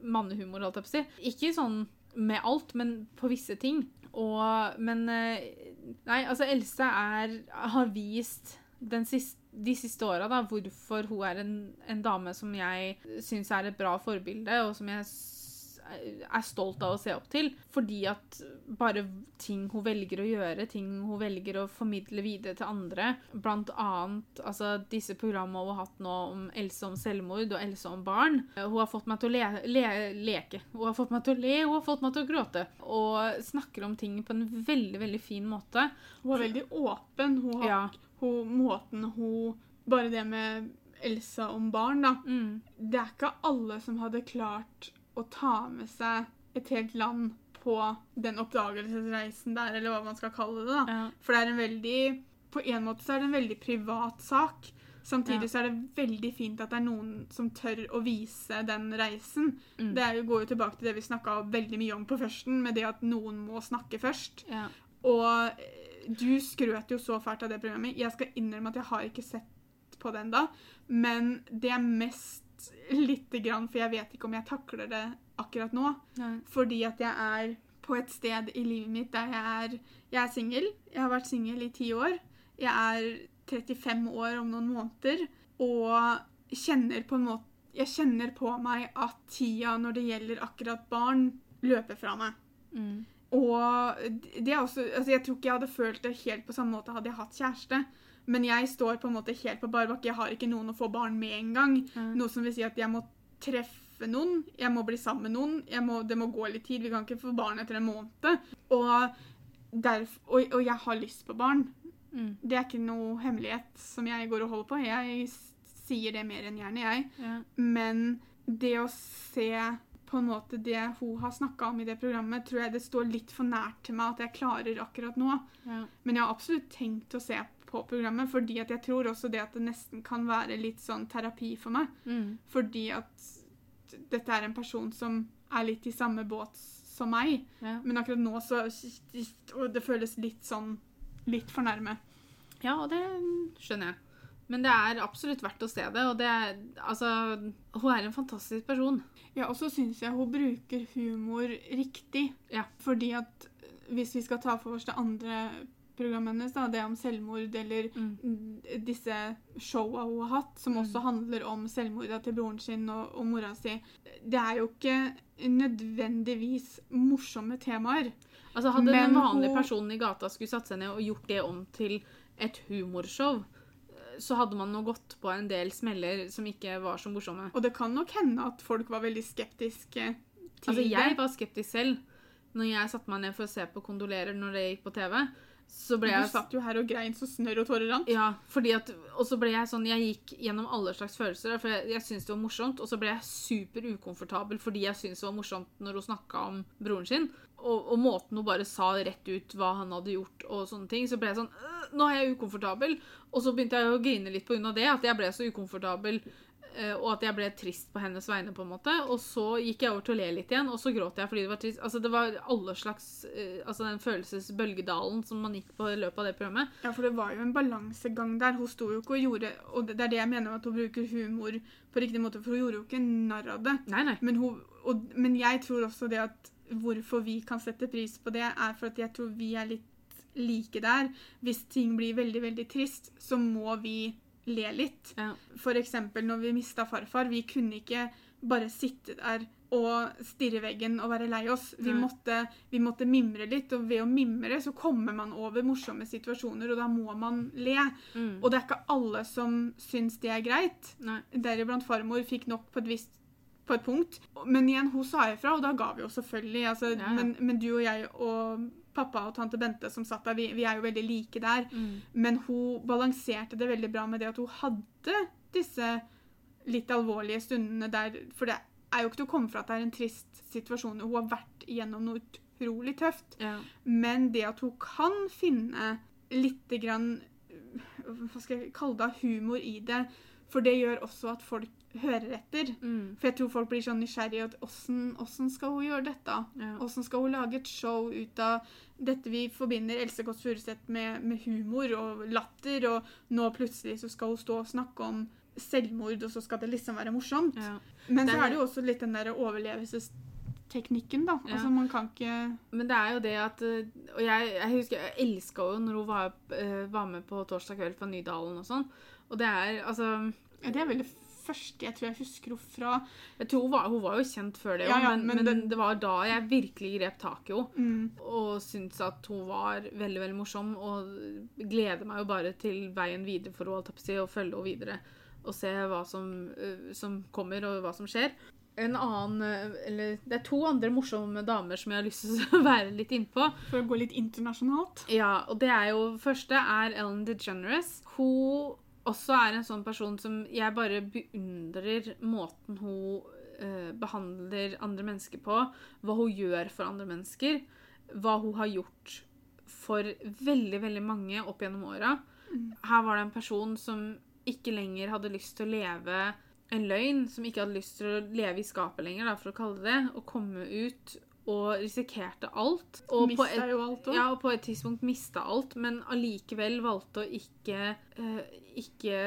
mannehumor, holdt jeg på å si. Ikke sånn med alt, men på visse ting. Og, men eh, Nei, altså Else er, har vist siste, de siste åra hvorfor hun er en, en dame som jeg syns er et bra forbilde, og som jeg er stolt av å se opp til. Fordi at bare ting hun velger å gjøre, ting hun velger å formidle videre til andre, blant annet altså, disse programmene hun har hatt nå om Else om selvmord og Else om barn. Hun har fått meg til å le, le, leke. Hun har fått meg til å le, hun har fått meg til å gråte. Og snakker om ting på en veldig, veldig fin måte. Hun er veldig åpen. Hun har, Ja. hun, måten hun Bare det med Elsa om barn, da. Mm. Det er ikke alle som hadde klart å ta med seg et helt land på den oppdagelsesreisen der, eller hva man skal kalle det. da. Ja. For det er en veldig På en måte så er det en veldig privat sak. Samtidig Ja. så er det veldig fint at det er noen som tør å vise den reisen. Mm. Det er jo, går jo tilbake til det vi snakka veldig mye om på førsten, med det at noen må snakke først. Ja. Og du skrøt jo så fælt av det programmet. Jeg skal innrømme at jeg har ikke sett på det ennå, men det er mest lite grann, for jeg vet ikke om jeg takler det akkurat nå. Nei. Fordi at jeg er på et sted i livet mitt der jeg er Jeg er singel. Jeg har vært singel i ti år. Jeg er 35 år om noen måneder og kjenner på en måte Jeg kjenner på meg at tida når det gjelder akkurat barn, løper fra meg. Mm. Og det er også Altså, jeg tror ikke jeg hadde følt det helt på samme måte hadde jeg hatt kjæreste. Men jeg står på en måte helt på bar bakke. Jeg har ikke noen å få barn med engang. Ja. Noe som vil si at jeg må treffe noen, jeg må bli sammen med noen. Må, det må gå litt tid. Vi kan ikke få barn etter en måned. Og, derf, og, og jeg har lyst på barn. Mm. Det er ikke noe hemmelighet som jeg går og holder på. Jeg sier det mer enn gjerne, jeg. Ja. Men det å se på en måte det hun har snakka om i det programmet, tror jeg det står litt for nært til meg at jeg klarer akkurat nå. Ja. Men jeg har absolutt tenkt å se på programmet, fordi at jeg tror også det at det nesten kan være litt sånn terapi for meg. Mm. Fordi at dette er en person som er litt i samme båt som meg. Ja. Men akkurat nå så og Det føles litt sånn Litt for nærme. Ja, og det skjønner jeg. Men det er absolutt verdt å se det, og det er Altså, hun er en fantastisk person. Ja, og så syns jeg hun bruker humor riktig. Ja. Fordi at hvis vi skal ta for oss det andre programmet hennes, da, det om selvmord eller Mm. mm, disse showa hun har hatt, som Mm. også handler om selvmorda til broren sin og, og mora si, det er jo ikke nødvendigvis morsomme temaer. Altså, Hadde Men den vanlige hun- personen i gata skulle satt seg ned og gjort det om til et humorshow, så hadde man nå gått på en del smeller som ikke var så morsomme. Og det kan nok hende at folk var veldig skeptiske til Altså, Jeg var skeptisk selv når jeg satte meg ned for å se på Kondolerer når det gikk på TV. Så ble Du satt jo her og grein så snørr og tårer rant. Ja, fordi at, og så ble jeg sånn, jeg gikk gjennom alle slags følelser, for jeg, jeg syntes det var morsomt, og så ble jeg super ukomfortabel fordi jeg syntes det var morsomt når hun snakket om broren sin, og, og måten hun bare sa rett ut hva han hadde gjort og sånne ting, så ble jeg sånn, «Øh, nå er jeg ukomfortabel, og så begynte jeg å grine litt av det, at jeg ble så ukomfortabel, og at jeg ble trist på hennes vegne på en måte, og så gikk jeg over til å le litt igjen, og så gråt jeg fordi det var trist. Altså det var alle slags, eh, altså den følelsesbølgedalen som man gikk på i løpet av det programmet. Ja, for det var jo en balansegang der. Hun sto jo ikke og gjorde Og det det er det jeg mener at hun bruker humor på riktig måte, for hun gjorde jo ikke narr av det. Nei, nei. Men, hun, og, men jeg tror også det at hvorfor vi kan sette pris på det, er for at jeg tror vi er litt like der. Hvis ting blir veldig, veldig trist, så må vi le litt. Ja. Eksempel når vi mista farfar. Vi kunne ikke bare sitte der og stirre i veggen og være lei oss. Vi måtte, vi måtte mimre litt, og ved å mimre så kommer man over morsomme situasjoner, og da må man le. Mm. Og det er ikke alle som syns det er greit. Deriblant farmor fikk nok på et visst på et punkt. Men igjen, hun sa ifra, og da ga vi jo selvfølgelig. Altså, Ja, ja. Men, men du og jeg og pappa og tante Bente som satt der, vi, vi er jo veldig like der. Mm. Men hun balanserte det veldig bra med det at hun hadde disse litt alvorlige stundene der For det er jo ikke til å komme fra at det er en trist situasjon. Hun har vært gjennom noe utrolig tøft. Ja. Men det at hun kan finne litt grann Hva skal jeg kalle det? Humor i det. For det gjør også at folk hører etter. Mm. For jeg tror folk blir sånn nysgjerrige. at Åssen åssen skal hun gjøre dette? Ja. Skal hun lage et show ut av dette vi forbinder Else Kåss Furuseth med, med humor og latter, og nå plutselig så skal hun stå og snakke om selvmord, og så skal det liksom være morsomt. Ja. Men så er- det jo også litt den der overlevelsesteknikken, da. Ja. Altså man kan ikke Men det er jo det at eh, Og jeg, jeg husker jeg elska jo når hun var, eh, var med på torsdag kveld fra Nydalen og sånn. Og det er altså ja, Det er vel det første jeg tror jeg husker henne fra. Jeg tror hun var, hun var jo kjent før det, Ja, ja, men, men men, det- det var da jeg virkelig grep tak i henne. Mm. Og syntes at hun var veldig veldig morsom. Og gleder meg jo bare til veien videre for henne, og følge henne videre. Og se hva som, øh, som kommer, og hva som skjer. En annen, øh, eller Det er to andre morsomme damer som jeg har lyst til å være litt innpå. For å gå litt internasjonalt. Ja, og det er jo Første er Ellen DeGeneres. Hun også er en sånn person som jeg bare beundrer måten hun eh, behandler andre mennesker på. Hva hun gjør for andre mennesker. Hva hun har gjort for veldig, veldig mange opp gjennom åra. Her var det en person som ikke lenger hadde lyst til å leve en løgn, som ikke hadde lyst til å leve i skapet lenger, da, for å kalle det det, og komme ut og risikerte alt. Og på Mista et, jo alt òg. ja, og på et tidspunkt mista alt, men allikevel valgte å ikke, uh, ikke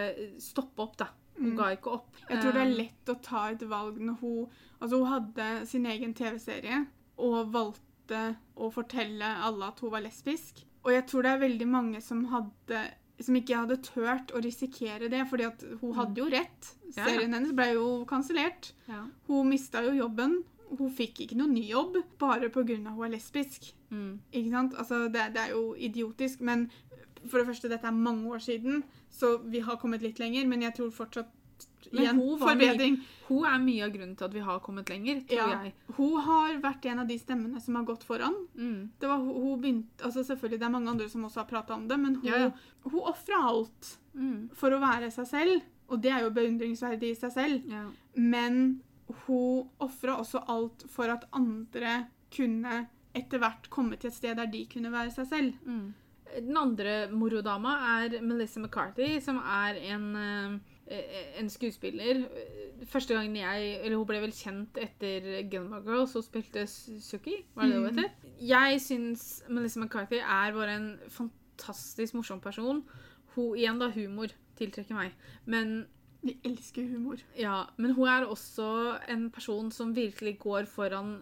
stoppe opp, da. Hun Mm. ga ikke opp. Jeg tror det er Eh, lett å ta et valg når hun Altså, hun hadde sin egen TV-serie og valgte å fortelle alle at hun var lesbisk. Og jeg tror det er veldig mange som hadde som ikke hadde turt å risikere det, fordi at hun hadde jo rett. Mm. Ja, ja. Serien hennes ble jo kansellert. ja. Hun mista jo jobben. Hun fikk ikke noen ny jobb bare pga. hun er lesbisk. Mm. Ikke sant? Altså, det, det er jo idiotisk, men for det første, dette er mange år siden, så vi har kommet litt lenger, men jeg tror fortsatt Men igjen, hun var forbedring. Hun er mye av grunnen til at vi har kommet lenger, tror Ja. jeg. Hun har vært en av de stemmene som har gått foran. Mm. Det var, hun hun begynte, altså selvfølgelig Det er mange andre som også har prata om det, men hun, Ja, ja. hun ofra alt Mm. for å være seg selv. Og det er jo beundringsverdig i seg selv. Ja. Men hun ofra også alt for at andre kunne etter hvert komme til et sted der de kunne være seg selv. Mm. Den andre morodama er Melissa McCarthy, som er en, eh, en skuespiller. Første gangen jeg Eller hun ble vel kjent etter Gilmore Girls. Hun spilte Suki, var det det hun Mm. heter? Jeg syns Melissa McCarthy er bare en fantastisk morsom person. Hun, igjen da, humor tiltrekker meg. Men Vi elsker humor. ja, men hun er også en person som virkelig går foran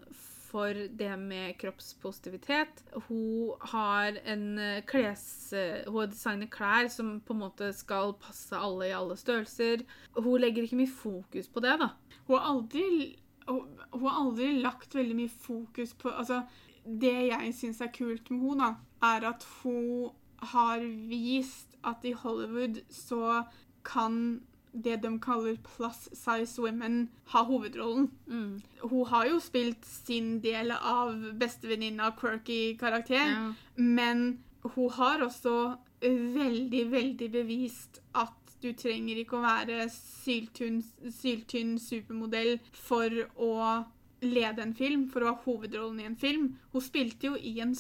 for det med kroppspositivitet. Hun har en eh, kles... eh, Hun har designet klær som på en måte skal passe alle i alle størrelser. Hun legger ikke mye fokus på det, da. Hun har aldri, hun, hun har aldri lagt veldig mye fokus på altså, Det jeg syns er kult med henne, da, er at hun har vist at i Hollywood så kan det de kaller plus size women, ha hovedrollen. Mm. Hun har jo spilt sin del av bestevenninna, quirky karakter, Ja. men hun har også veldig, veldig bevist at du trenger ikke å være syltynn, syltynn supermodell for å lede en film, for å ha hovedrollen i en film. Hun spilte jo i en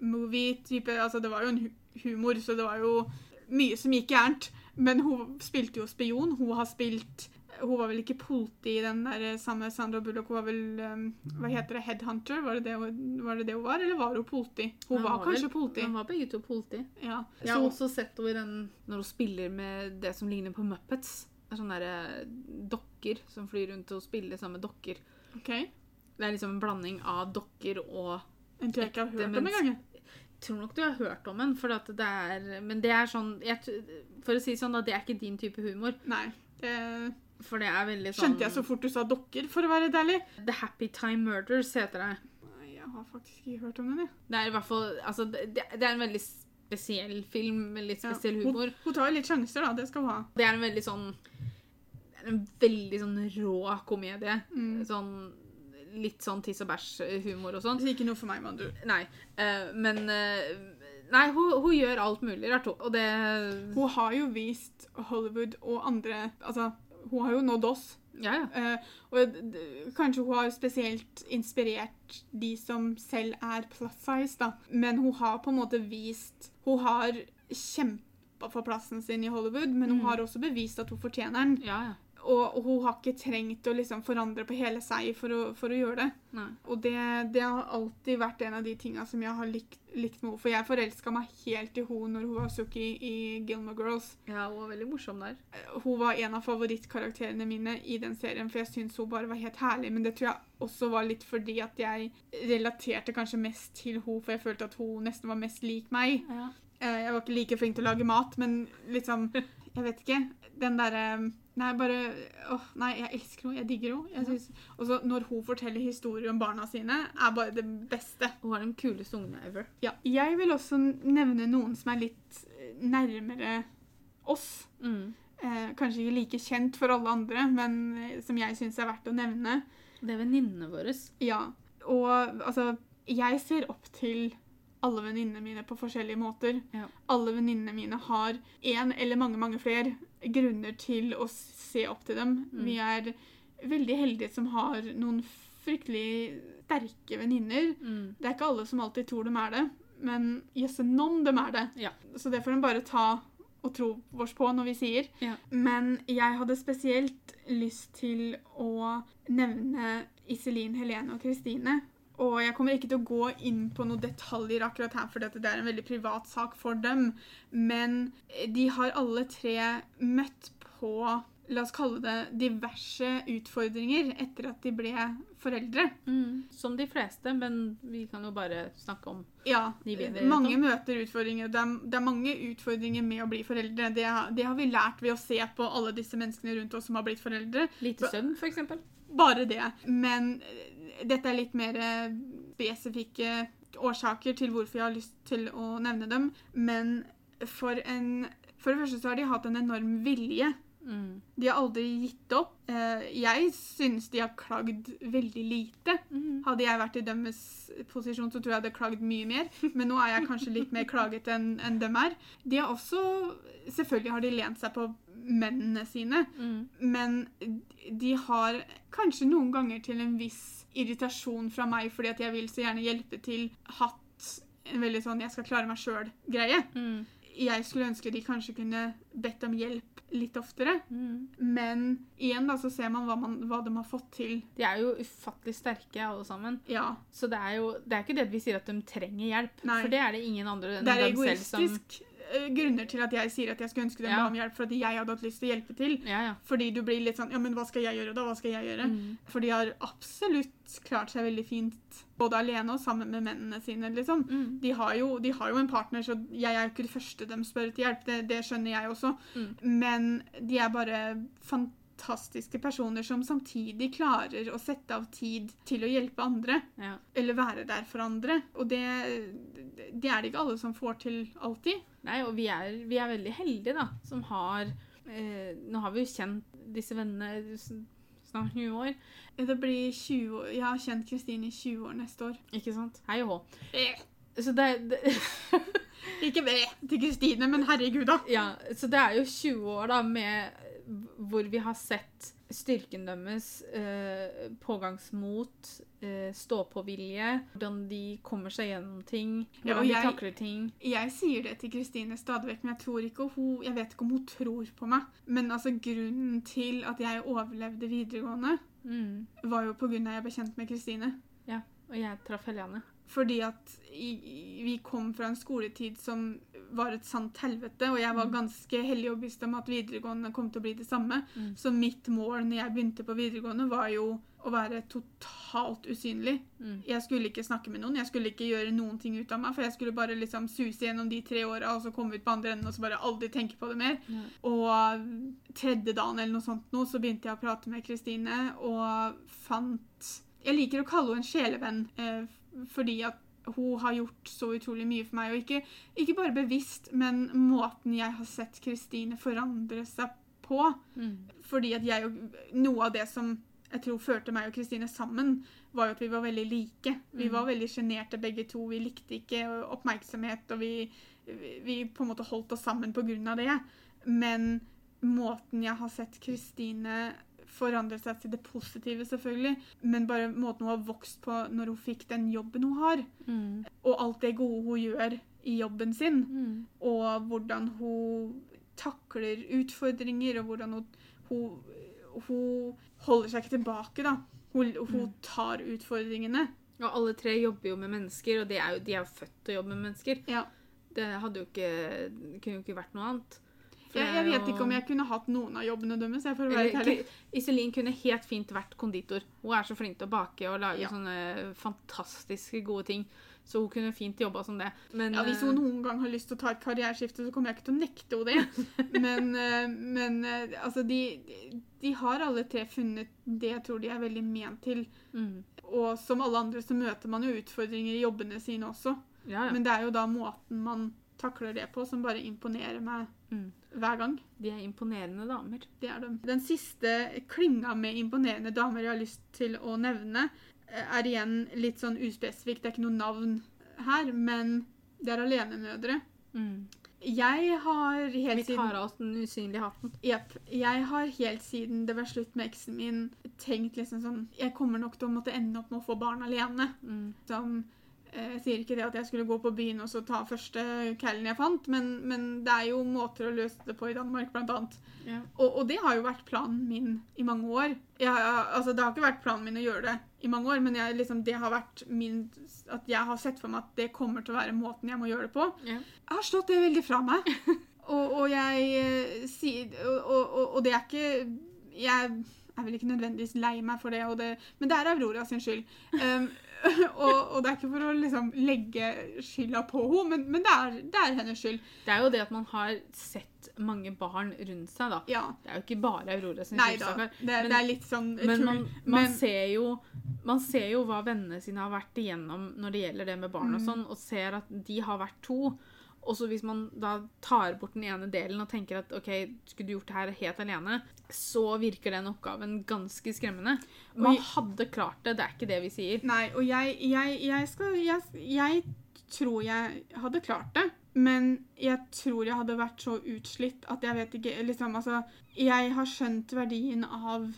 spy-movie-type Altså, det var jo en humor, så det var jo mye som gikk gærent. Men hun spilte jo spion. Hun har spilt Hun var vel ikke politi i den der samme Sandra Bullock. Hun var vel um, Hva heter det? Headhunter? Var det det, hun- var det det hun var, eller var hun politi? Hun var, var kanskje vel- politi. Hun var begge to politi. Ja. Jeg har Så, også sett henne i den når hun spiller med det som ligner på Muppets. Det er sånne der, eh, dokker som flyr rundt og spiller sammen med dokker. OK. Det er liksom en blanding av dokker og ikke har Ekte hørt tror nok du har hørt om den, for det er Men det er sånn jeg, For å si sånn, da, det er ikke din type humor. Nei. Eh, For det er veldig sånn Skjønte jeg så fort du sa dokker, for å være helt ærlig. The Happy Time Murders heter det. Nei, Jeg har faktisk ikke hørt om den, jeg. Det er i hvert fall Altså, det, det er en veldig spesiell film med litt Ja, spesiell hun- humor. Hun tar jo litt sjanser, da. Det skal hun ha. Det er en veldig sånn en veldig sånn rå komedie. Mm. Sånn litt sånn tiss og bæsj-humor og sånn. Det ikke noe for meg, mann du. Nei. Uh, men uh, Nei, hun, hun gjør alt mulig rart, hun. Og det Hun har jo vist Hollywood og andre Altså, hun har jo nådd oss. Ja, ja. Uh, og kanskje hun har spesielt inspirert de som selv er plus size, da. Men hun har på en måte vist Hun har kjempa for plassen sin i Hollywood, men hun Mm. har også bevist at hun fortjener den. ja, ja. Og, og hun har ikke trengt å liksom forandre på hele seg for å, for å gjøre det. Nei. Og det, det har alltid vært en av de tinga som jeg har likt, likt med henne. For jeg forelska meg helt i henne når hun var Suki i Gilmore Girls. Ja, hun var veldig morsom der. Hun var en av favorittkarakterene mine i den serien, for jeg syns hun bare var helt herlig. Men det tror jeg også var litt fordi at jeg relaterte kanskje mest til henne, for jeg følte at hun nesten var mest lik meg. Ja. Eh, Jeg var ikke like flink til å lage mat, men liksom Jeg vet ikke. Den derre Nei, bare Åh, nei, jeg elsker henne. Jeg digger henne. Og så når hun forteller historier om barna sine, er bare det beste. Hun har den kuleste ungen ever. Ja. Jeg vil også nevne noen som er litt eh, nærmere oss. Mm. Eh, kanskje ikke like kjent for alle andre, men eh, som jeg syns er verdt å nevne. Det er venninnene våre. Ja. Og altså Jeg ser opp til alle venninnene mine på forskjellige måter. Ja. Alle venninnene mine har én eller mange, mange flere grunner til å se opp til dem. Mm. Vi er veldig heldige som har noen fryktelig sterke venninner. Mm. Det er ikke alle som alltid tror de er det, men jøsse noen dem er det. Ja. Så det får de bare ta og tro vårs på når vi sier. Ja. Men jeg hadde spesielt lyst til å nevne Iselin, Helene og Kristine. Og jeg kommer ikke til å gå inn på noen detaljer akkurat her, for dette det er en veldig privat sak for dem. Men de har alle tre møtt på La oss kalle det diverse utfordringer etter at de ble foreldre. Mm. Som de fleste, men vi kan jo bare snakke om Ja, De vi vet mange om. møter utfordringer. Det er, det er mange utfordringer med å bli foreldre. Det, har- det har vi lært ved å se på alle disse menneskene rundt oss som har blitt foreldre. lite søvn, eksempel. Bare det. Men eh, dette er litt mer eh, spesifikke årsaker til hvorfor jeg har lyst til å nevne dem. Men for en For det første så har de hatt en enorm vilje. Mm. De har aldri gitt opp. Eh, Jeg syns de har klagd veldig lite. Mm. Hadde jeg vært i deres posisjon, så tror jeg jeg hadde klagd mye mer. Men nå er jeg kanskje litt mer klaget enn en dem er. De har også Selvfølgelig har de lent seg på mennene sine, Mm. men de har kanskje noen ganger til en viss irritasjon fra meg fordi at jeg vil så gjerne hjelpe til, hatt en veldig sånn 'jeg skal klare meg sjøl'-greie. Mm. Jeg skulle ønske de kanskje kunne bedt om hjelp litt oftere. Mm. Men igjen da, så ser man hva, man hva de har fått til. De er jo ufattelig sterke, alle sammen. Ja, Så det er jo det er ikke det vi sier at de trenger hjelp. Nei. For det er det ingen andre enn er dem selv som egoistisk eh, grunner til at jeg sier at jeg skulle ønske dem Ja. om hjelp, fordi jeg hadde hatt lyst til å hjelpe til. Ja, ja. Fordi du blir litt sånn Ja, men hva skal jeg gjøre, da? Hva skal jeg gjøre? Mm. For de har absolutt klart seg veldig fint, både alene og sammen med mennene sine, liksom. Mm. De har, jo, de har jo en partner, så jeg er jo ikke det første de spør til hjelp. Det, det skjønner jeg også. Mm. Men de er bare fantastiske personer som samtidig klarer å sette av tid til å hjelpe andre. Eller være der for andre. Og det, det er det ikke alle som får til alltid. Nei, og vi er, vi er veldig heldige, da, som har eh, Nå har vi jo kjent disse vennene snart 20 år, Det blir 20 år. Jeg har kjent Kristine i 20 år neste år. ikke sant? Hei og hå. Så det, det Ikke ved til Kristine, men herregud, da. Ja, så det er jo 20 år da med hvor vi har sett styrken deres, eh, pågangsmot, eh, stå-på-vilje, hvordan de kommer seg gjennom ting, Ja, hvordan de jeg- takler ting. Jeg sier det til Kristine stadig vekk, men jeg tror ikke hun Jeg vet ikke om hun tror på meg. Men altså, grunnen til at jeg overlevde videregående, Mm. var jo på grunn av at jeg ble kjent med Kristine. Ja, Og jeg traff Helene. Fordi at i- vi kom fra en skoletid som var et sant helvete, og jeg var Mm. ganske hellig overbevist om at videregående kom til å bli det samme. Mm. Så mitt mål når jeg begynte på videregående, var jo å være totalt usynlig. Mm. Jeg skulle ikke snakke med noen, jeg skulle ikke gjøre noen ting ut av meg, for jeg skulle bare liksom suse gjennom de tre åra, og så komme ut på andre enden og så bare aldri tenke på det mer. Mm. Og tredje dagen eller noe sånt nå, så begynte jeg å prate med Kristine, og fant Jeg liker å kalle henne en sjelevenn, eh, fordi at hun har gjort så utrolig mye for meg, og ikke, ikke bare bevisst, men måten jeg har sett Kristine forandre seg på. Mm. Fordi at jeg Noe av det som jeg tror førte meg og Kristine sammen, var jo at vi var veldig like. Vi Mm. var veldig sjenerte begge to. Vi likte ikke oppmerksomhet, og vi, vi, på en måte holdt oss sammen av det. Men måten jeg har sett Kristine forandre seg til det positive, selvfølgelig, men bare måten hun har vokst på når hun fikk den jobben hun har, Mm. og alt det gode hun gjør i jobben sin, Mm. og hvordan hun takler utfordringer, og hvordan hun, hun, hun holder seg ikke tilbake, da. Hun, hun Mm. tar utfordringene. Og alle tre jobber jo med mennesker, og de er jo, de er jo født til å jobbe med mennesker. Ja. Det hadde jo ikke, det kunne jo ikke vært noe annet. Jeg, jeg vet ikke om jeg kunne hatt noen av jobbene deres. Jeg får være ærlig. Iselin kunne helt fint vært konditor. Hun er så flink til å bake og lage Ja. sånne fantastiske gode ting. Så hun kunne fint jobba som det. Men Ja, Hvis eh, hun noen gang har lyst til å ta et karriereskifte, så kommer jeg ikke til å nekte henne det. Men, eh, men eh, altså, de, de har alle tre funnet det jeg tror de er veldig ment til. mm, Og som alle andre så møter man jo utfordringer i jobbene sine også. ja, ja. Men det er jo da måten man takler det på, som bare imponerer meg Mm. hver gang. De er imponerende damer. Det er de. Den siste klinga med imponerende damer jeg har lyst til å nevne, eh, er igjen litt sånn uspesifikt. Det er ikke noe navn her, men det er alenemødre. Mm. Jeg har Vi helt tar siden av oss den usynlige hatten. Jepp. Jeg har helt siden det var slutt med eksen min, tenkt liksom sånn Jeg kommer nok til å måtte ende opp med å få barn alene. Mm. Som Jeg sier ikke det at jeg skulle gå på byen og så ta første callen jeg fant, men, men det er jo måter å løse det på i Danmark, blant annet. Ja. Og, og det har jo vært planen min i mange år. Jeg, altså, det har ikke vært planen min å gjøre det i mange år, men jeg, liksom, det har vært min At jeg har sett for meg at det kommer til å være måten jeg må gjøre det på. Ja. Jeg har slått det veldig fra meg. og, og jeg eh, sier og, og, det er ikke Jeg er vel ikke nødvendigvis lei meg for det, og det men det er Aurora sin skyld. Um, og, og det er ikke for å liksom legge skylda på henne, men, men det, er, det er hennes skyld. Det er jo det at man har sett mange barn rundt seg, da. Ja. Det er jo ikke bare Aurora sin skyld. Det, Men- det er litt sånn Men man, man, ser jo, man ser jo hva vennene sine har vært igjennom når det gjelder det med barn og Mm. sånn, og ser at de har vært to. Og så hvis man da tar bort den ene delen og tenker at ok, skulle du gjort det her helt alene, så virker den oppgaven ganske skremmende. Man hadde klart det, det er ikke det vi sier. Nei, og jeg, jeg, jeg skal jeg, jeg tror jeg hadde klart det. Men jeg tror jeg hadde vært så utslitt at jeg vet ikke liksom, altså, Jeg har skjønt verdien av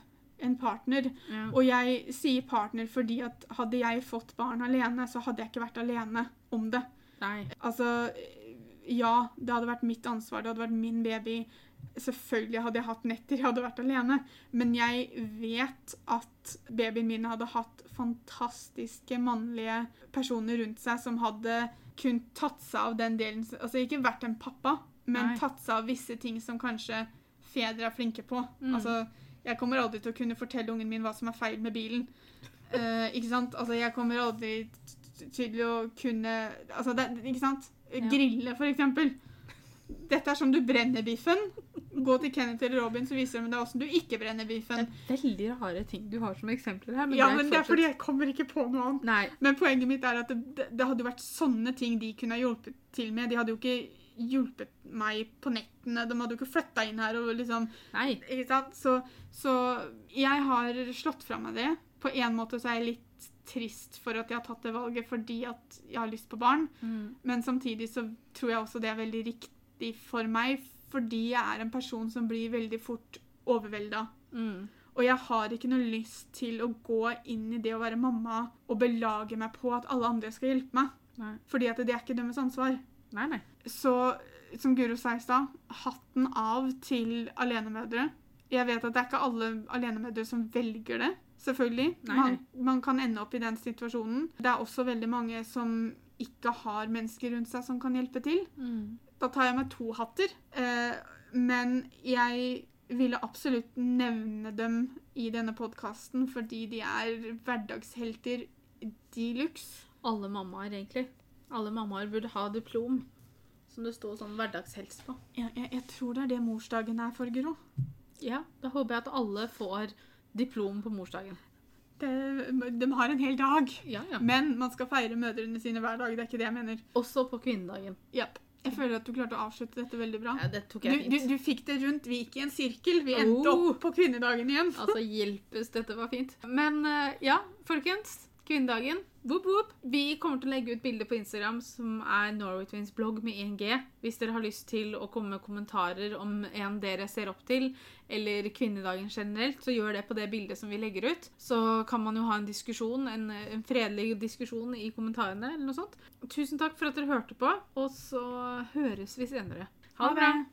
en partner. Ja. Og jeg sier partner fordi at hadde jeg fått barn alene, så hadde jeg ikke vært alene om det. Nei. Altså, ja, det hadde vært mitt ansvar, det hadde vært min baby. Selvfølgelig hadde jeg hatt netter, jeg hadde vært alene. Men jeg vet at babyen min hadde hatt fantastiske mannlige personer rundt seg som hadde kun tatt seg av den delen Altså ikke vært en pappa, men Nei. tatt seg av visse ting som kanskje fedre er flinke på. Mm. Altså, jeg kommer aldri til å kunne fortelle ungen min hva som er feil med bilen. Uh, ikke sant? Altså, jeg kommer aldri til å kunne Altså, det, ikke sant? Grille, eksempel. Dette er som du brenner biffen. Gå til Kenneth eller Robin, så viser de deg hvordan du ikke brenner biffen. Det er veldig rare ting du har som eksempler her. Men Ja, men det er fordi jeg kommer ikke på noe annet. Nei. Men poenget mitt er at det, det, hadde jo vært sånne ting de kunne ha hjulpet til med. De hadde jo ikke hjulpet meg på nettene. De hadde jo ikke flytta inn her og liksom Nei. Så, så jeg har slått fra meg det. På en måte så er jeg litt trist for at jeg har tatt det valget fordi at jeg har lyst på barn. Mm. Men samtidig så tror jeg også det er veldig riktig for meg, fordi jeg er en person som blir veldig fort overvelda. Mm. Og jeg har ikke noe lyst til å gå inn i det å være mamma og belage meg på at alle andre skal hjelpe meg. Nei. Fordi at det er ikke deres ansvar. Nei, nei. Så som Guro sa i stad, hatten av til alenemødre. Jeg vet at det er ikke alle alenemødre som velger det, selvfølgelig. Nei, Man, man kan ende opp i den situasjonen. Det er også veldig mange som ikke har mennesker rundt seg som kan hjelpe til. Mm. Da tar jeg meg to hatter. Eh, men jeg ville absolutt nevne dem i denne podkasten fordi de er hverdagshelter de luxe. Alle mammaer, egentlig. Alle mammaer burde ha diplom som det står sånn hverdagshelse på. Jeg, jeg, jeg tror det er det morsdagen er for, Gro. Ja, da håper jeg at alle får diplom på morsdagen. Det, de har en hel dag. Ja, ja. Men man skal feire mødrene sine hver dag. Det er ikke det jeg mener. Også på kvinnedagen. Yep. Jeg føler at du klarte å avslutte dette veldig bra. Ja, det tok Du, jeg du, fint. du fikk det rundt. Vi gikk i en sirkel. Vi endte Oh. opp på kvinnedagen igjen. Altså, hjelpes, dette var fint. Men eh, ja, folkens. Kvinnedagen. Whoop, boop! Vi kommer til å legge ut bilder på Instagram som er Norway Twins blogg med 1G. Hvis dere har lyst til å komme med kommentarer om en dere ser opp til, eller kvinnedagen generelt, så gjør det på det bildet som vi legger ut. Så kan man jo ha en diskusjon, en, en fredelig diskusjon i kommentarene, eller noe sånt. Tusen takk for at dere hørte på, og så høres vi senere. Ha det bra!